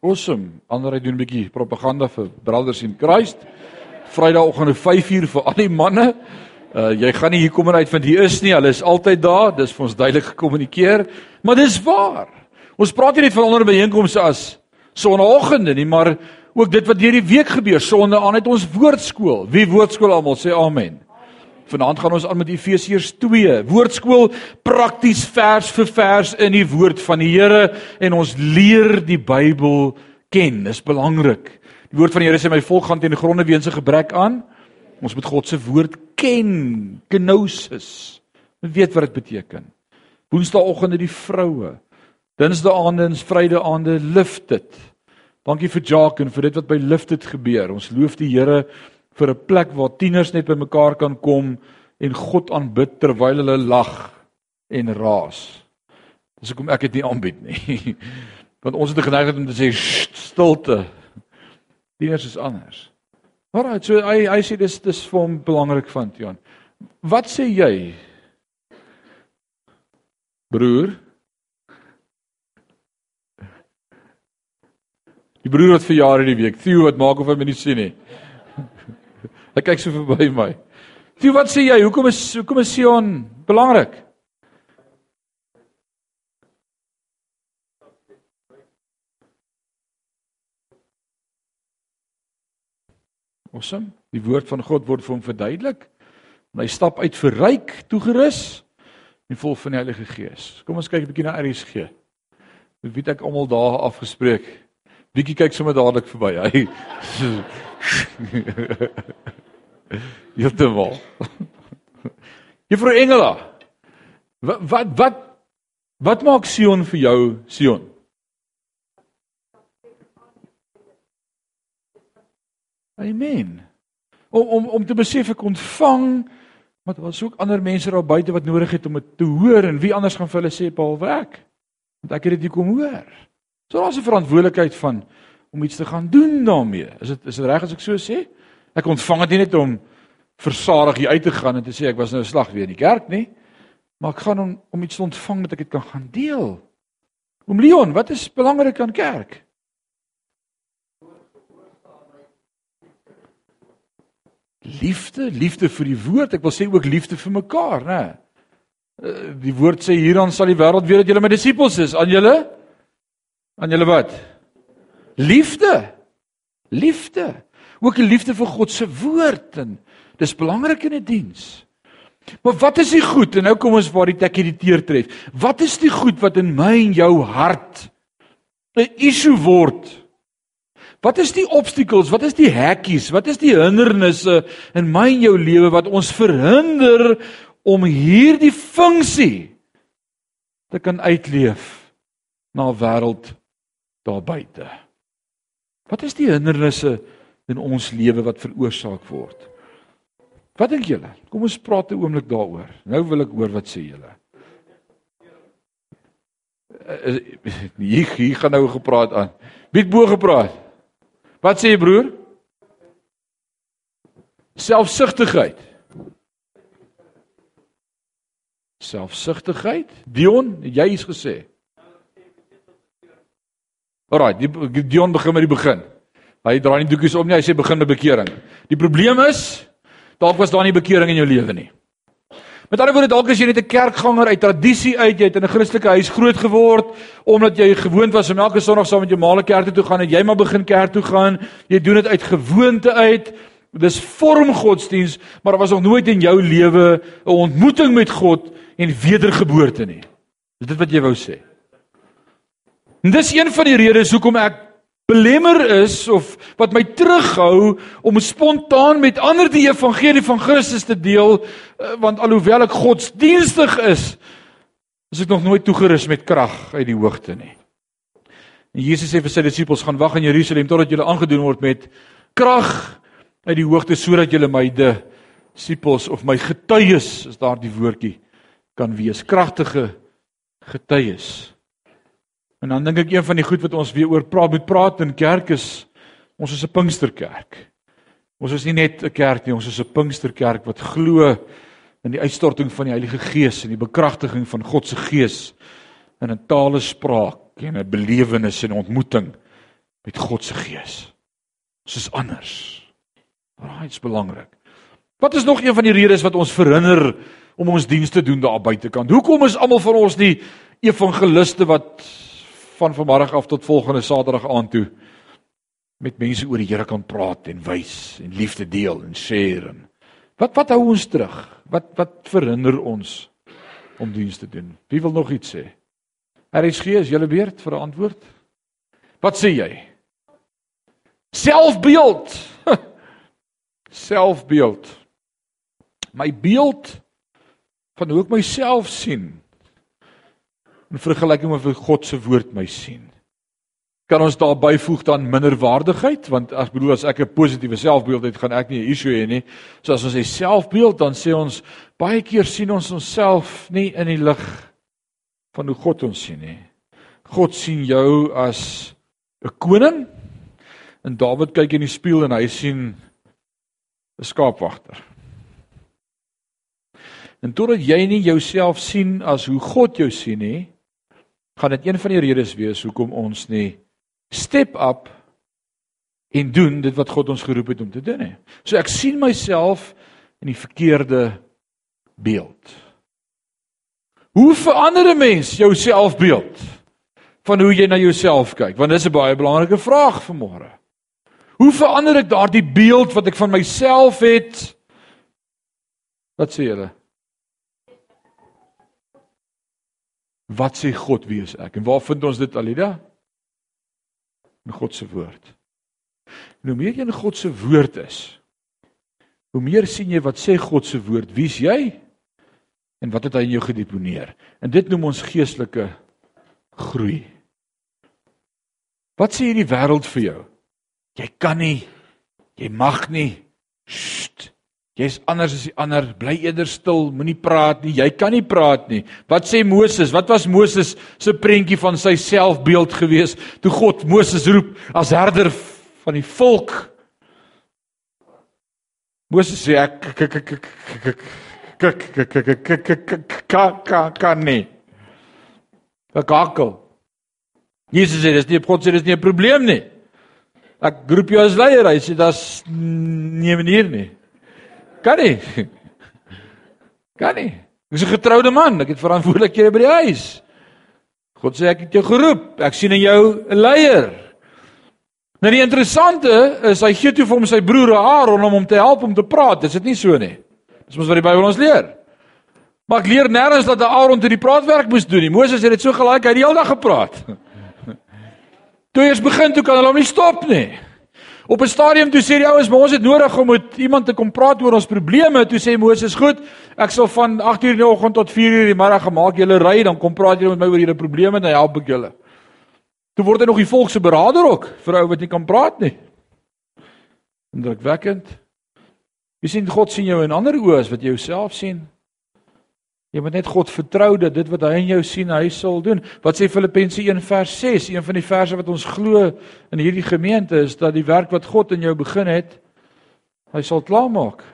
Awesome. Ander doen 'n bietjie propaganda vir Brothers in Christ. Vrydagoggend om 5uur vir al die manne. Uh jy gaan nie hier kom en uit van hier is nie. Hulle is altyd daar. Dis vir ons duidelik gekommunikeer. Maar dis waar. Ons praat hier net van onder byeenkomste as sonnaandoggende nie, maar ook dit wat deur die week gebeur. Sonde aan het ons woordskool. Wie woordskool almal sê amen. Vanaand gaan ons aan met Efesiërs 2. Woordskool prakties vers vir vers in die woord van die Here en ons leer die Bybel ken. Dis belangrik. Die woord van die Here sê my volk gaan teen gronde weens 'n gebrek aan. Ons moet God se woord ken. Gnosis. Ons weet wat dit beteken. Woensdaagoggende die vroue. Dinsdaaande en Vrydaande lift dit. Dankie vir Jacques en vir dit wat by lift dit gebeur. Ons loof die Here vir 'n plek waar tieners net bymekaar kan kom en God aanbid terwyl hulle lag en raas. Dis hoekom ek dit nie aanbied nie. Want ons het geneig om te sê stilte. Tieners is anders. Maar so hy hy sê dis dis vir hom belangrik van Jan. Wat sê jy? Broer? Die broer wat verjaar hierdie week. Theo wat maak of hy my nie sien nie. Hy kyk so verby my. Toe wat sê jy? Hoekom is hoekom is Sion belangrik? Awesome. Die woord van God word vir hom verduidelik. Hy stap uit vir ryk toegerus en vol van die Heilige Gees. Kom ons kyk 'n bietjie na RSG. Wie het ek almal daar afgespreek? Bietjie kyk sommer dadelik verby. Hy Heeltemal. Juffrou Engela. Wat wat wat wat maak Sion vir jou Sion? Amen. Om om om te besef ek ontvang maar daar is ook ander mense daar buite wat nodig het om dit te hoor en wie anders gaan vir hulle sê behalwe ek? Want ek het dit hier kom hoor. So daar's 'n verantwoordelikheid van om iets te gaan doen daarmee. Is dit is dit reg as ek so sê? Ek ontvang dit nie net om versadig hier uit te gaan en te sê ek was nou 'n slag weer in die kerk nie, maar ek gaan om om iets te ontvang dat ek dit kan gaan deel. Oom Leon, wat is belangrik aan kerk? Liefde, liefde vir die woord. Ek wil sê ook liefde vir mekaar, né? Eh, die woord sê hieraan sal die wêreld weet dat julle my disippels is. Aan julle? Aan julle wat? Liefde. Liefde ook 'n liefde vir God se woord en dis belangrik in 'n die diens. Maar wat is die goed? En nou kom ons waar die tekkie die teer tref. Wat is die goed wat in my en jou hart 'n issue word? Wat is die obstacles? Wat is die hekkies? Wat is die hindernisse in my en jou lewe wat ons verhinder om hierdie funksie te kan uitleef na 'n wêreld daar buite. Wat is die hindernisse in ons lewe wat veroorsaak word? Wat dink julle? Kom ons praat 'n oomblik daaroor. Nou wil ek hoor wat sê julle. Uh, hier hier gaan nou gepraat aan. Wie het bo gepraat? Wat sê jy broer? Selfsugtigheid. Selfsugtigheid? Dion, jy het gesê. Alraai, Dion begin met die begin. Hy draai nie doekies om nie, hy sê begin met bekering. Die probleem is dalk was daar nie bekering in jou lewe nie. Met ander woorde dalk as jy net 'n kerkganger uit tradisie uit, jy het in 'n Christelike huis groot geword omdat jy gewoond was om elke Sondag saam met jou maale kerk toe gaan en jy maar begin kerk toe gaan. Jy doen dit uit gewoonte uit. Dis vorm godsdiens, maar daar was nog nooit in jou lewe 'n ontmoeting met God en wedergeboorte nie. Is dit wat jy wou sê? En dis een van die redes hoekom ek belemmer is of wat my terughou om spontaan met ander die evangelie van Christus te deel eh, want alhoewel ek godsdienstig is is ek nog nooit toegerus met krag uit die hoogte nie. En Jesus sê vir sy disippels gaan wag in Jerusalem totdat julle aangedoen word met krag uit die hoogte sodat julle my disippels of my getuies is daardie woordjie kan wees kragtige getuies. En dan dink ek een van die goed wat ons weer oor praat moet praat in kerk is ons is 'n Pinksterkerk. Ons is nie net 'n kerk nie, ons is 'n Pinksterkerk wat glo in die uitstorting van die Heilige Gees en die bekragtiging van God se Gees in 'n tale spraak en 'n belewenis en ontmoeting met God se Gees. Ons is anders. Raai, dit is belangrik. Wat is nog een van die redes wat ons verhinder om ons diens te doen daar buitekant? Hoekom is almal van ons die evangeliste wat van vanmiddag af tot volgende Saterdag aand toe met mense oor die Here kan praat en wys en liefde deel en share en wat wat hou ons terug? Wat wat verhinder ons om diens te doen? Wie wil nog iets sê? RSG is julle beurt vir 'n antwoord. Wat sê jy? Selfbeeld. Selfbeeld. My beeld van hoe ek myself sien in vergelyking met God se woord my sien. Kan ons daar byvoeg dan minderwaardigheid want as bedoel as ek 'n positiewe selfbeeld het, gaan ek nie 'n issue hê nie. So as ons sê selfbeeld, dan sê ons baie keer sien ons onsself nie in die lig van hoe God ons sien nie. God sien jou as 'n koning. En Dawid kyk in die spieël en hy sien 'n skaapwagter. En totdat jy nie jouself sien as hoe God jou sien nie, gaan dit een van die redes wees hoekom ons nie step up en doen dit wat God ons geroep het om te doen nie. So ek sien myself in die verkeerde beeld. Hoe verander 'n mens jou selfbeeld van hoe jy na jouself kyk? Want dis 'n baie belangrike vraag vir môre. Hoe verander ek daardie beeld wat ek van myself het? Wat sê julle? Wat sê God wie is ek? En waar vind ons dit Alida? In God se woord. En hoe meer jy in God se woord is, hoe meer sien jy wat sê God se woord, wie's jy? En wat het hy in jou gedeponeer? En dit noem ons geestelike groei. Wat sê hierdie wêreld vir jou? Jy kan nie, jy mag nie. Sst. Jy's anders as die ander. Bly eerder stil, moenie praat nie. Jy kan nie praat nie. Wat sê Moses? Wat was Moses se prentjie van sy selfbeeld gewees toe God Moses roep as herder van die volk? Moses sê ek kan nie. Gekakel. Jesus sê dis nie God sê dis nie 'n probleem nie. Ek roep jou as leier. Hy sê dis nie 'n manier nie. Kan nie. Kan nie. Ek's 'n getroude man, ek het verantwoordelikhede by die huis. God sê ek het jou geroep. Ek sien in jou 'n leier. Nou die interessante is hy gee toe vir hom sy broer Aaron om hom te help om te praat. Dis dit nie so nie. Dis mos wat die Bybel ons leer. Maar ek leer nêrens dat Aaron toe die praatwerk moes doen nie. Moses het dit so gelaai, hy het die hele dag gepraat. Toe eers begin toe kan hulle hom nie stop nie. Op 'n stadium toe sê die ouens, "Maar ons het nodig om met iemand te kom praat oor ons probleme." Toe sê Moses, "Goed, ek sal van 8:00 in die oggend tot 4:00 in die middag gemaak julle ry, dan kom praat julle met my oor julle probleme en dan help ek julle." Toe word hy nog die volk se beraader ook vir ou wat nie kan praat nie. Indrukwekkend. Jy sien God sien jou in ander oë as wat jy jouself sien. Jy moet net God vertrou dat dit wat hy in jou sien, hy sal doen. Wat sê Filippense 1 vers 6, een van die verse wat ons glo in hierdie gemeente is dat die werk wat God in jou begin het, hy sal klaarmaak.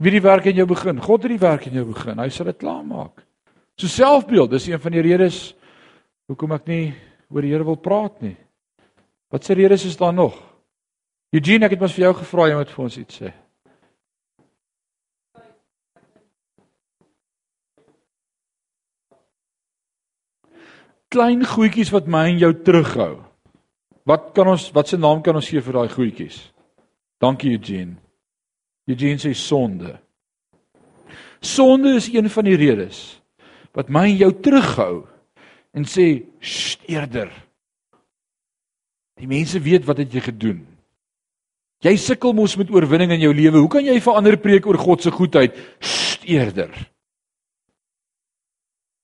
Wie die werk in jou begin? God het die werk in jou begin. Hy sal dit klaarmaak. So selfbeeld, dis een van die redes hoekom ek nie oor die Here wil praat nie. Wat se redes is daar nog? Eugene, ek het mos vir jou gevra jy moet vir ons iets sê. Klein goedjies wat my en jou terughou. Wat kan ons wat se naam kan ons gee vir daai goedjies? Dankie Eugene. Eugene sê sonde. Sonde is een van die redes wat my en jou terughou en sê eerder. Die mense weet wat het jy gedoen. Jy sukkel mos met oorwinning in jou lewe. Hoe kan jy vir ander preek oor God se goedheid? Eerder.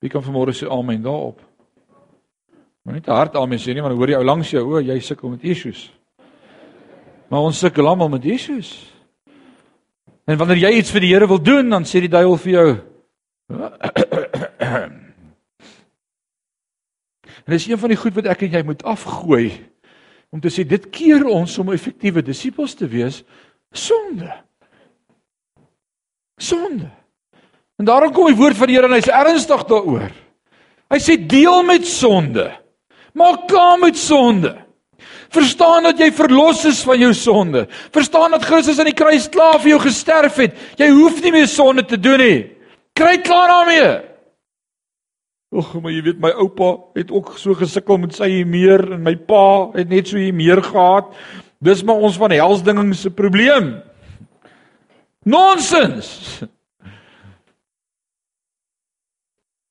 Wie kan vanmôre sê amen daarop? Maar nie te hard aan mense nie, want hoor jy ou langs jou, o, jy sukkel met issues. Maar ons sukkel almal met issues. En wanneer jy iets vir die Here wil doen, dan sê die duiwel vir jou En dis een van die goed wat ek en jy moet afgooi om te sê dit keer ons om effektiewe disippels te wees sonde. Sonde. En daarom kom die woord van die Here en hy's ernstig daaroor. Hy sê deel met sonde. Maak klaar met sonde. Verstaan dat jy verlos is van jou sonde. Verstaan dat Christus aan die kruis klaar vir jou gesterf het. Jy hoef nie meer sonde te doen nie. Kry klaar daarmee. Ag, maar jy weet my oupa het ook so gesukkel met sy meer en my pa het net so hier meer gehad. Dis maar ons van helsdinging se probleem. Nonsens.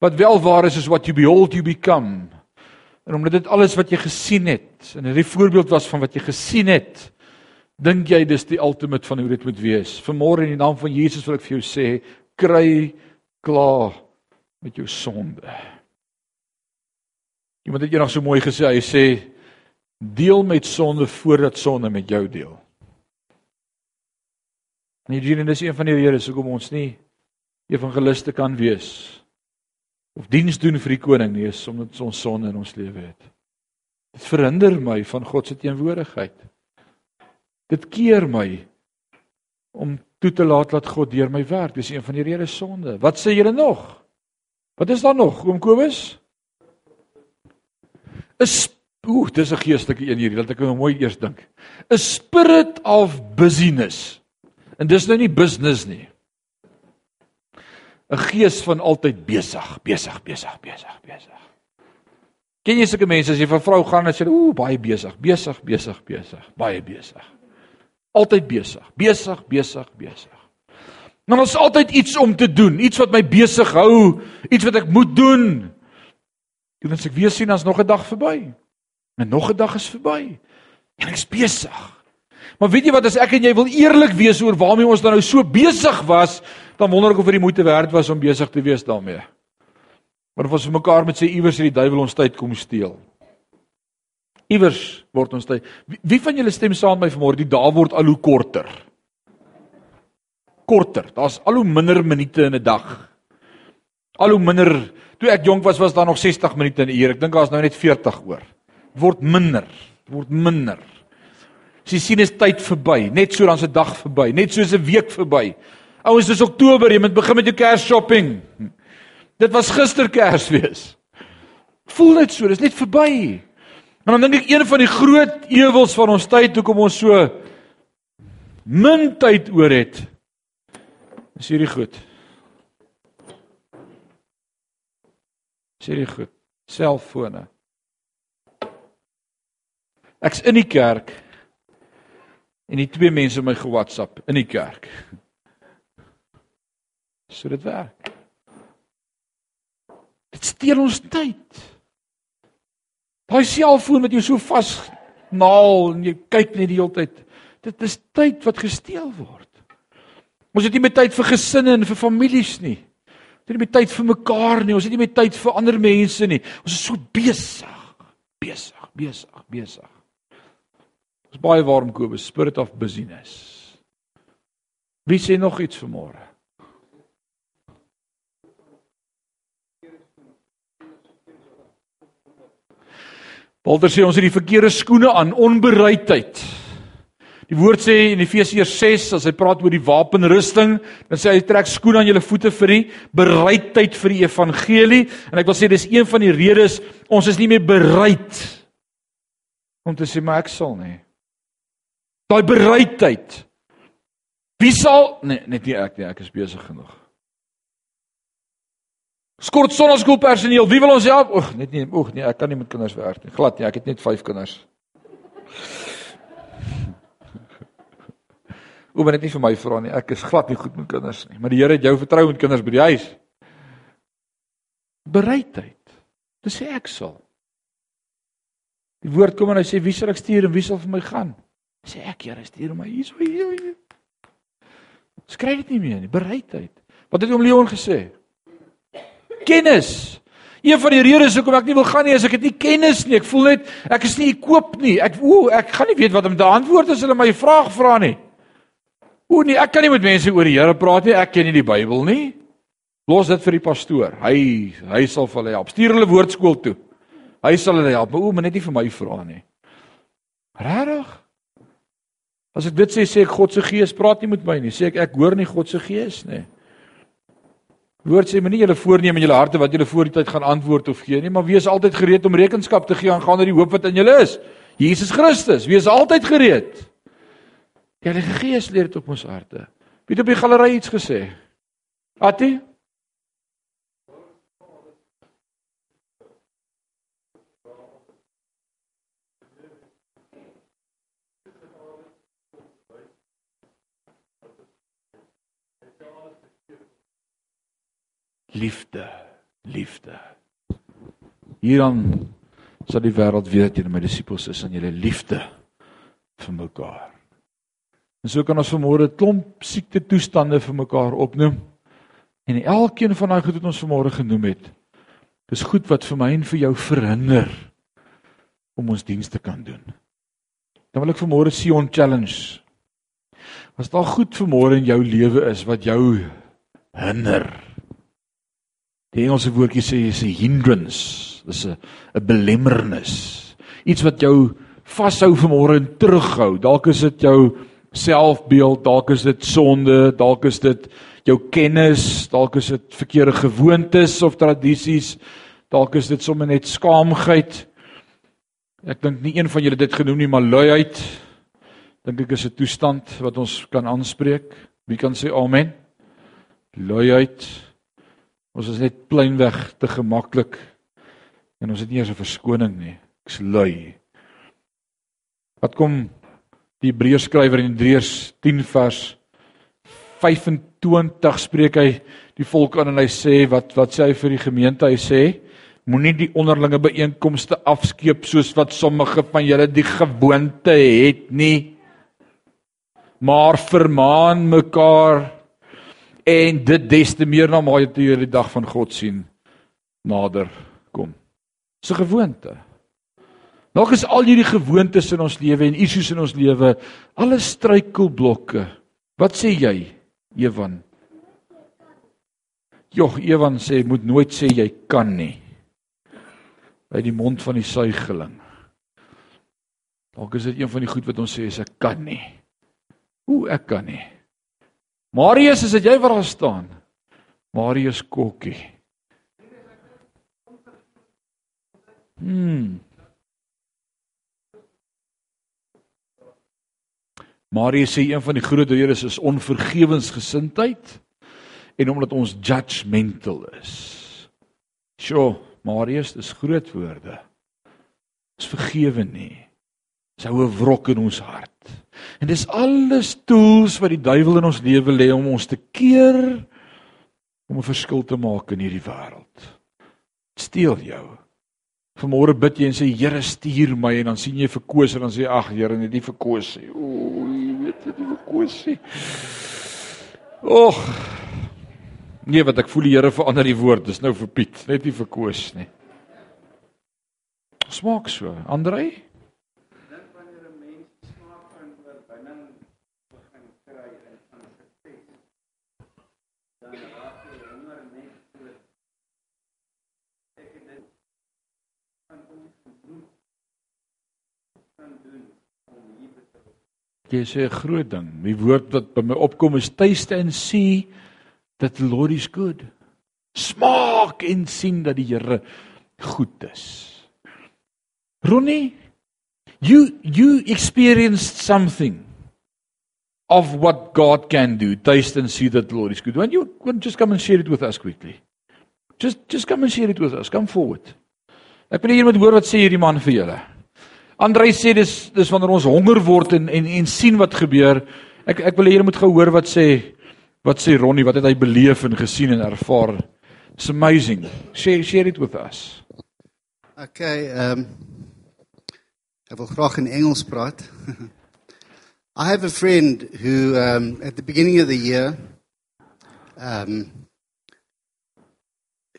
Wat wel waar is is what you behold you become. En omdat dit alles wat jy gesien het en hierdie voorbeeld was van wat jy gesien het, dink jy dis die ultimate van hoe dit moet wees. Vanmôre in die naam van Jesus wil ek vir jou sê, kry klaar met jou sonde. Iemand het eendag so mooi gesê, hy sê deel met sonde voordat sonde met jou deel. En hierdie is een van die redes hoekom ons nie evangeliste kan wees of diens doen vir die koning nie is omdat ons sonde in ons lewe het. Dit verhinder my van God se teenwoordigheid. Dit keer my om toe te laat dat God deur my werk. Dis een van die redes sonde. Wat sê julle nog? Wat is daar nog, oom Kobus? Is Ooh, dis 'n geestelike een hierdie, laat ek nou mooi eers dink. A spirit of busyness. En dis nou nie business nie. 'n gees van altyd besig, besig, besig, besig, besig. Ken jy sulke mense as jy vir 'n vrou gaan en sê, "Ooh, baie besig, besig, besig, besig, baie besig." Altyd besig, besig, besig, besig. Nou ons altyd iets om te doen, iets wat my besig hou, iets wat ek moet doen. Toe as ek weer sien as nog 'n dag verby. En nog 'n dag is verby. En ek's besig. Maar weet jy wat as ek en jy wil eerlik wees oor waarmee ons dan nou so besig was, dan wonder ek of dit die moeite werd was om besig te wees daarmee. Maar of ons vir mekaar met sê iewers het die duiwel ons tyd kom steel. Iewers word ons tyd. Wie, wie van julle stem saam met my vanmôre die dae word al hoe korter? Korter. Daar's al hoe minder minute in 'n dag. Al hoe minder. Toe ek jonk was was daar nog 60 minute in 'n uur. Ek dink daar's nou net 40 oor. Word minder. Word minder. Sy sien is tyd verby. Net so dan se dag verby. Net soos 'n week verby. Ouens, dis Oktober, jy moet begin met jou Kersshopping. Dit was gister Kersfees. Voel net so, dis net verby. En dan dink ek een van die groot ewels van ons tyd hoekom ons so min tyd oor het. Is hierdie goed. Is hierdie goed. Selfone. Ek's in die kerk en die twee mense my ge-WhatsApp in die kerk. So dit werk. Dit steel ons tyd. Daai selfoon wat jou so vas naal en jy kyk net die hele tyd. Dit is tyd wat gesteel word. Ons het nie meer tyd vir gesinne en vir families nie. Ons het nie meer tyd vir mekaar nie. Ons het nie meer tyd vir ander mense nie. Ons is so besig, besig, besig, besig. Ons baie warm Kobus, spirit of busyness. Wie sê nog iets vanmôre? Walter sê ons het die verkeerde skoene aan, onbereidheid. Die woord sê in Efesiërs 6 as hy praat oor die wapenrusting, dan sê hy trek skoene aan julle voete vir die bereidheid vir die evangelie en ek wil sê dis een van die redes ons is nie meer bereid om te sê maar ek sal nie. Daai bereidheid. Wie sal nee, net nie ek nie, ek is besig genoeg. Skort sonnaskool personeel. Wie wil ons help? Oeg, net nie. Oeg, nee, ek kan nie met kinders werk nie. Glad nie. Ek het net 5 kinders. Oom, net nie vir my vra nie. Ek is glad nie goed met kinders nie. Maar die Here het jou vertrou met kinders by die huis. Bereidheid. Dis sê ek sal. Die woord kom en hy sê wie sal ek stuur en wie sal vir my gaan? Sê ek, Here, stuur my hier so hier. Skryf dit nie meer nie. Bereidheid. Wat het oom Leon gesê? Kennis. Een van die redes hoekom ek nie wil gaan nie is ek het nie kennis nie. Ek voel net ek is nie ekoop nie. Ek o, ek gaan nie weet wat om te antwoord as hulle my vraag vra nie. O nee, ek kan nie met mense oor die Here praat nie. Ek ken nie die Bybel nie. Los dit vir die pastoor. Hy hy sal vir hulle help. Stuur hulle woordskool toe. Hy sal hulle help. O, maar net nie vir my vra nie. Regtig? As ek dit sê, sê ek God se gees praat nie met my nie. Sê ek ek hoor nie God se gees nie. Woord sê moenie julle voorneem in julle harte wat julle voor die tyd gaan antwoord of gee nie, maar wees altyd gereed om rekenskap te gee aangaande die hoop wat in julle is. Jesus Christus, wees altyd gereed. Die Heilige Gees leer dit op ons harte. Wie het op die galery iets gesê? Ati? Liefde, liefde. Hierdan sal die wêreld weet dat julle my disippels is aan julle liefde vir mekaar. En so kan ons vanmôre 'n klomp siekte toestande vir mekaar opnoem. En elkeen van daai goed wat ons vanmôre genoem het, dis goed wat vir my en vir jou verhinder om ons dienste kan doen. Dan wil ek vanmôre Sion challenge. As daar goed vanmôre in jou lewe is wat jou hinder Die Engelse woordjie sê is 'n hindrance. Dis 'n 'n belemmernis. Iets wat jou vashou vanmôre en terughou. Dalk is dit jou selfbeeld, dalk is dit sonde, dalk is dit jou kennis, dalk is dit verkeerde gewoontes of tradisies, dalk is dit sommer net skaamheid. Ek dink nie een van julle dit genoem nie, maar luiheid. Dink ek is 'n toestand wat ons kan aanspreek. Wie kan sê amen? Luiheid. Ons is net pleinweg te gemaklik en ons het nie eens 'n verskoning nie. Ek's lui. Wat kom die Hebreërs skrywer in Hebreërs 10 vers 25 spreek hy die volk aan en hy sê wat wat sê hy vir die gemeente? Hy sê moenie die onderlinge byeenkomste afskeep soos wat sommige van julle die gewoonte het nie. Maar vermaan mekaar en dit des te meer na mate toe jy die dag van God sien nader kom. Dis 'n gewoonte. Nog is al hierdie gewoontes in ons lewe en issues in ons lewe alles struikelblokke. Wat sê jy, Ewan? Jogg, Ewan sê moet nooit sê jy kan nie. Uit die mond van die suigeling. Dalk is dit een van die goed wat ons sê is ek kan nie. Hoe ek kan nie. Marius, is dit jy wat daar staan? Marius Kokkie. Hmm. Marius sê een van die groot redes is onvergewensgesindheid en omdat ons judgmental is. Sjoe, Marius, dis groot woorde. Ons vergewe nie. Dis 'n wrok in ons hart. En dis alles tools wat die duiwel in ons lewe lê om ons te keer om 'n verskil te maak in hierdie wêreld. Steel jou. Vanmôre bid jy en sê Here stuur my en dan sien jy verkoos en dan sê ag Here net nie verkoos nie. O, jy weet dit nie verkoos nie. Och. Nee, wat ek voel die Here verander die woord. Dis nou vir Piet, net nie verkoos nie. Smaak so. Andrei? Jy sê 'n groot ding. Die woord wat by my opkom is taste and see that the Lord is good. Smaak en sien dat die Here goed is. Ronnie, you you experienced something of what God can do. Taste and see that the Lord is good. When you when just come and share it with us quickly. Just just come and share it with us. Come forward. Ek wil hier met hoor wat sê hierdie man vir julle. Andrei sê dis dis wanneer ons honger word en en en sien wat gebeur. Ek ek wil hê julle moet gehoor wat sê wat sê Ronnie, wat het hy beleef en gesien en ervaar? It's amazing. Share share it with us. Okay, um ek wil graag in Engels praat. I have a friend who um at the beginning of the year um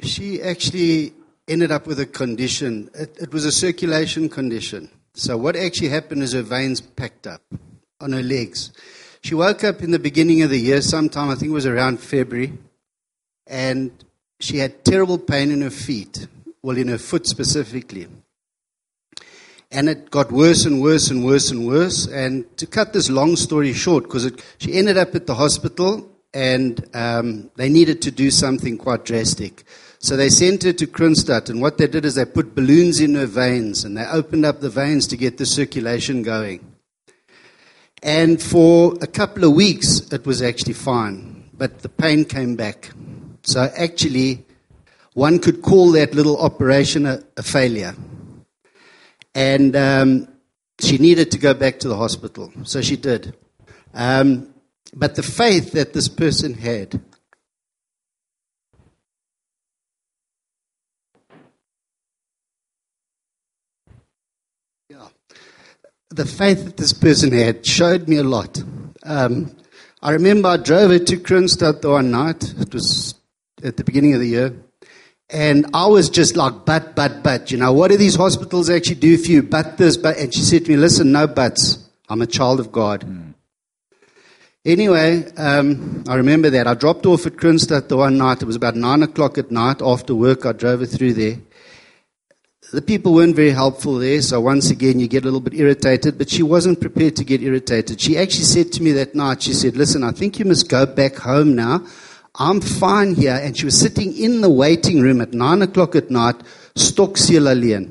she actually ended up with a condition. It, it was a circulation condition. So what actually happened is her veins packed up on her legs. She woke up in the beginning of the year, sometime I think it was around February, and she had terrible pain in her feet, well, in her foot specifically. And it got worse and worse and worse and worse. And to cut this long story short, because she ended up at the hospital and um, they needed to do something quite drastic. So they sent her to Kronstadt, and what they did is they put balloons in her veins, and they opened up the veins to get the circulation going. And for a couple of weeks, it was actually fine, but the pain came back. So actually, one could call that little operation a, a failure. And um, she needed to go back to the hospital, so she did. Um, but the faith that this person had the faith that this person had showed me a lot. Um, I remember I drove her to Kronstadt the one night. It was at the beginning of the year. And I was just like, but, but, but, you know, what do these hospitals actually do for you? But this, but. And she said to me, listen, no buts. I'm a child of God. Mm. Anyway, um, I remember that. I dropped off at Kronstadt the one night. It was about nine o'clock at night. After work, I drove her through there. The people weren't very helpful there, so once again you get a little bit irritated, but she wasn't prepared to get irritated. She actually said to me that night, she said, Listen, I think you must go back home now. I'm fine here. And she was sitting in the waiting room at nine o'clock at night, Stoksiel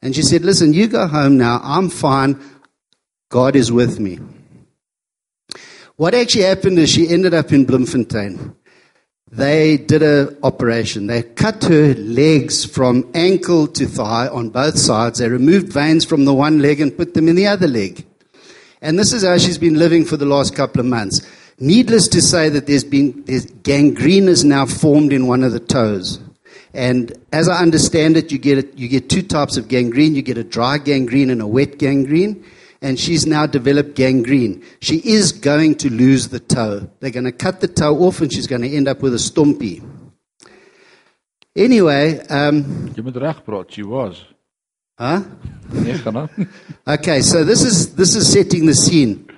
And she said, Listen, you go home now. I'm fine. God is with me. What actually happened is she ended up in Bloemfontein they did an operation. They cut her legs from ankle to thigh on both sides. They removed veins from the one leg and put them in the other leg. And this is how she's been living for the last couple of months. Needless to say that there's been there's gangrene is now formed in one of the toes. And as I understand it, you get, it, you get two types of gangrene. You get a dry gangrene and a wet gangrene and she's now developed gangrene. She is going to lose the toe. They're going to cut the toe off and she's going to end up with a stumpy. Anyway, um reg she was. Huh? Okay, so this is this is setting the scene.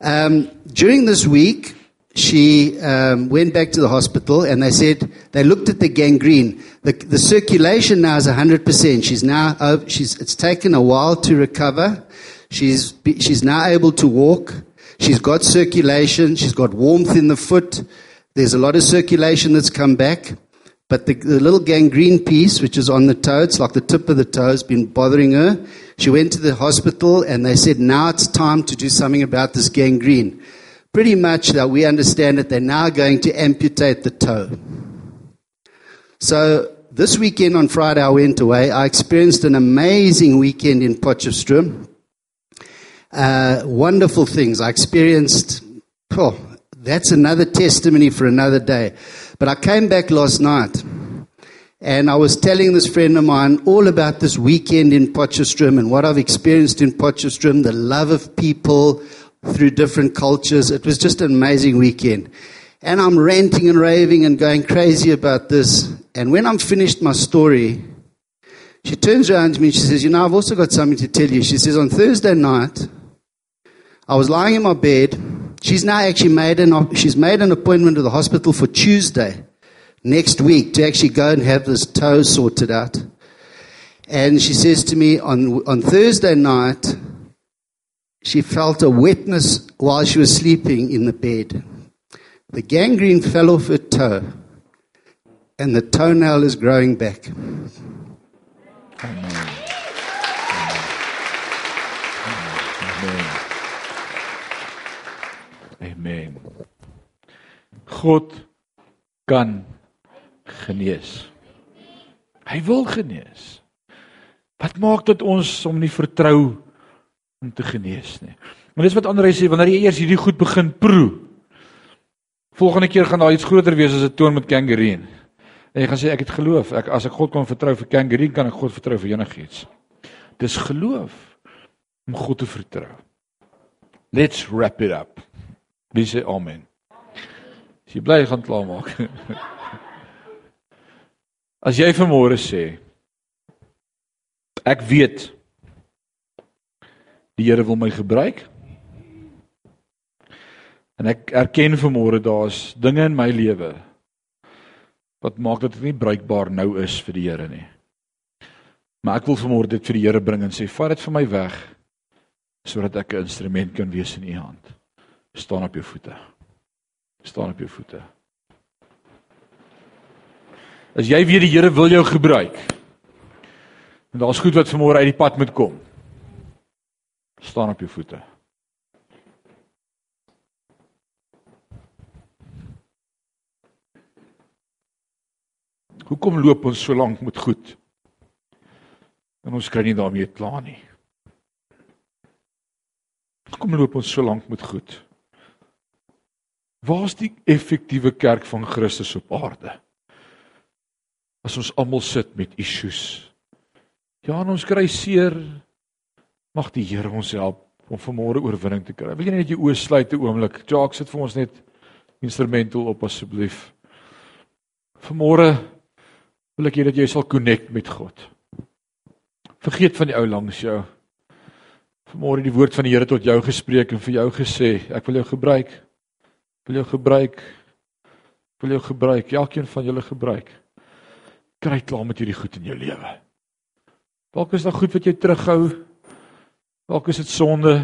Um, during this week, she um, went back to the hospital and they said they looked at the gangrene. The, the circulation now is 100%. She's now, she's, it's taken a while to recover. She's, she's now able to walk. She's got circulation. She's got warmth in the foot. There's a lot of circulation that's come back. But the, the, little gangrene piece, which is on the toe, it's like the tip of the toe, has been bothering her. She went to the hospital and they said, now it's time to do something about this gangrene. Pretty much that we understand that they're now going to amputate the toe. So this weekend on Friday, I went away. I experienced an amazing weekend in Potchefstroom uh, wonderful things. I experienced, oh, that's another testimony for another day. But I came back last night And I was telling this friend of mine all about this weekend in Potchefstroom and what I've experienced in Potchefstroom, the love of people through different cultures. It was just an amazing weekend. And I'm ranting and raving and going crazy about this. And when I'm finished my story, she turns around to me and she says, You know, I've also got something to tell you. She says, On Thursday night, I was lying in my bed. She's now actually made an, she's made an appointment to the hospital for Tuesday next week to actually go and have this toe sorted out. And she says to me on, on Thursday night, she felt a wetness while she was sleeping in the bed. The gangrene fell off her toe, and the toenail is growing back. Amen. Amen. God kan genees. Hy wil genees. Wat maak dit ons om nie vertrou om te genees nie? Maar dis wat ander sê wanneer jy eers hierdie goed begin proe. Volgende keer gaan daar iets groter wees as 'n toon met kangareen. En jy gaan sê ek het geloof. Ek as ek God kan vertrou vir kangareen, kan ek God vertrou vir enigiets. Dis geloof om God te vertrou. Let's wrap it up. Wie sê amen? As jy bly gaan klaarmaak. As jy vanmôre sê ek weet die Here wil my gebruik en ek erken vanmôre daar's dinge in my lewe wat maak dat dit nie bruikbaar nou is vir die Here nie. Maar ek wil vanmôre dit vir die Here bring en sê vat dit vir my weg sodat ek 'n instrument kan wees in u hand. Staan op jou voete. Staan op jou voete. As jy weet die Here wil jou gebruik. En daar's goed wat vanmôre uit die pad moet kom. Staan op jou voete. Hoekom loop ons so lank met goed? En ons kry nie daarmee klaar nie. Hoekom loop ons so lank met goed? Waar's die effektiewe kerk van Christus op aarde? as ons almal sit met issues. Ja, ons kry seer. Mag die Here ons help om vanmôre oorwinning te kry. Wil jy net jou oë sluit 'n oomblik? Jacques, sit vir ons net instrumental op asseblief. Vanmôre wil ek hê dat jy sal connect met God. Vergeet van die ou langs jou. Vanmôre die woord van die Here tot jou gespreek en vir jou gesê, ek wil jou gebruik. Wil jou gebruik. Wil jou gebruik. Elkeen van julle gebruik kry klaar met hierdie goed in jou lewe. Dalk is daar goed wat jy terughou. Dalk is dit sonde.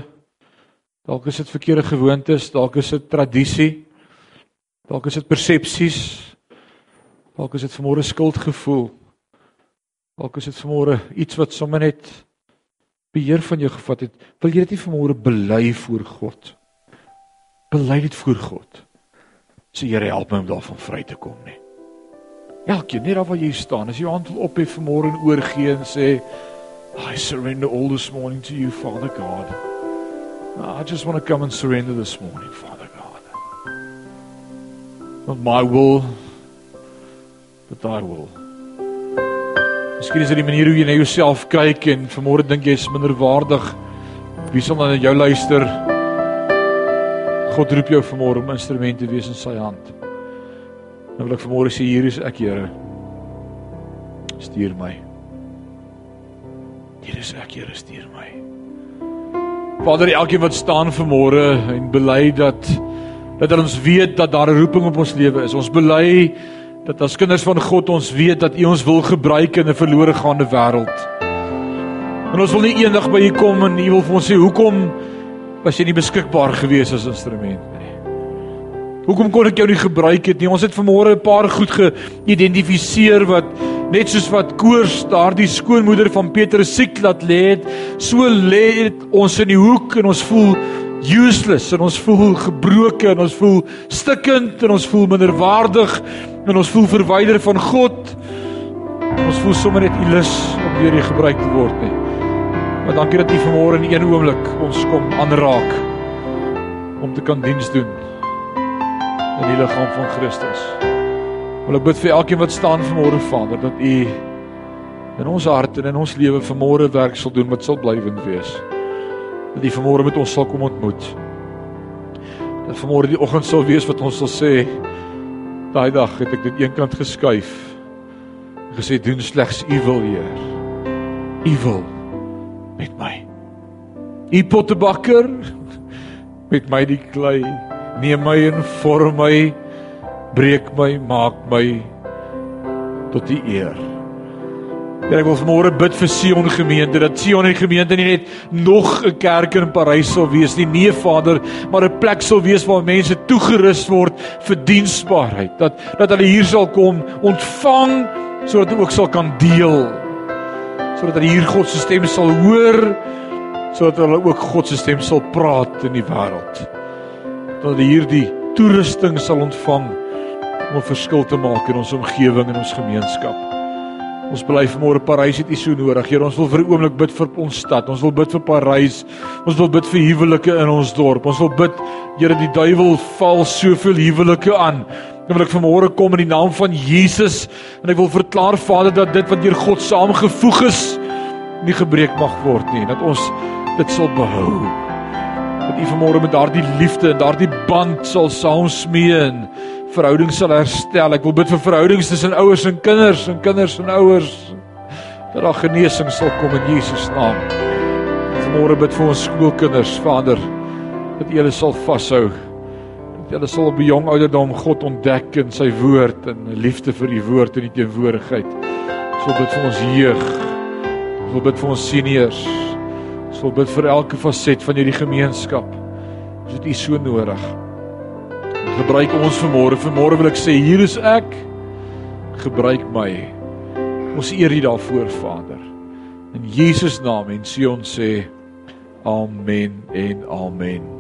Dalk is dit verkeerde gewoontes, dalk is dit tradisie. Dalk is dit persepsies. Dalk is dit vermoere skuldgevoel. Dalk is dit vermoere iets wat sommer net beheer van jou gevat het. Wil jy dit nie vermoere bely voor God? Bely dit voor God. Sê Here help my om daarvan vry te kom nie. Elkeen, net daar waar jy staan, as jy hand wil ophef vanmôre en oorgee en sê I surrender all this morning to you Father God. I just want to come and surrender this morning Father God. Not my will but thy will. Miskien is dit die manier hoe jy na jouself kyk en vanmôre dink jy is minderwaardig. Wie sal dan na jou luister? God roep jou vanmôre om instrument te wees in sy hand. Nou wil ek vanmôre sê hier is ek, Here. Stuur my. Hier is ek, Here, stuur my. Vader, elkeen wat staan vanmôre en bely dat dat ons weet dat daar 'n roeping op ons lewe is. Ons bely dat as kinders van God ons weet dat U ons wil gebruik in 'n verlore gaande wêreld. En ons wil nie eendag by U kom en U wil vir ons sê hoekom was jy nie beskikbaar gewees as instrument nie. Hoekom kon ek jou nie gebruik het nie? Ons het vanmôre 'n paar goed geïdentifiseer wat net soos wat koors daardie skoonmoeder van Petrus siek laat lê het, so lê ons in die hoek en ons voel useless en ons voel gebroken en ons voel stikkend en ons voel minderwaardig en ons voel verwyder van God. Ons voel sommer net ilus om deur U gebruik te word nie. Maar dankie dat U vanmôre in een oomblik ons kom aanraak om te kan diens doen in die liggaam van Christus. Wil ek bid vir elkeen wat staan vanmôre Vader dat U in ons hart en in ons lewe vanmôre werk sal doen wat sal blywend wees. Dat U vanmôre met ons sal kom ontmoet. Dat vanmôre die oggend sal wees wat ons sal sê daai dag het ek dit eenkant geskuif. Gesê doen slegs U wil, Heer. U wil met my. U pottebakker met my die klei, neem my en vorm my breek my, maak my tot U eer. Here, ek wil vanmôre bid vir Sion gemeente dat Sion en gemeente nie net nog 'n kerk in Parys sal wees nie, nee Vader, maar 'n plek sal wees waar mense toegerus word vir diensbaarheid. Dat dat hulle hier sal kom, ontvang sodat hulle ook sal kan deel. Sodat hulle hier God se stem sal hoor, sodat hulle ook God se stem sal praat in die wêreld. Dat hulle hierdie toerusting sal ontvang om 'n verskil te maak in ons omgewing en ons gemeenskap. Ons bly vanmôre Parys het U so nodig. Here, ons wil vir 'n oomblik bid vir ons stad. Ons wil bid vir Parys. Ons wil bid vir huwelike in ons dorp. Ons wil bid, Here, die duiwel val soveel huwelike aan. Dan wil ek vanmôre kom in die naam van Jesus en ek wil verklaar Vader dat dit wat deur God saamgevoeg is nie gebreek mag word nie. Dat ons dit sal behou. Dat U vanmôre met daardie liefde en daardie band sal saamsmee en verhoudings sal herstel. Ek wil bid vir verhoudings tussen ouers en kinders en kinders en ouers dat daar genesing sal kom in Jesus naam. Vanmôre bid vir ons skoolkinders, Vader, dat U hulle sal vashou. Dat hulle sal op jong ouderdom God ontdek in sy woord en liefde vir U woord en die teenwoordigheid. Ons wil bid vir ons jeug. Ons wil bid vir ons seniors. Ons wil bid vir elke faset van hierdie gemeenskap. Ons het U so nodig gebruik ons vanmôre. Vanmôre wil ek sê hier is ek. Gebruik my. Ons eer U daarvoor, Vader. In Jesus naam en Sion sê amen en amen.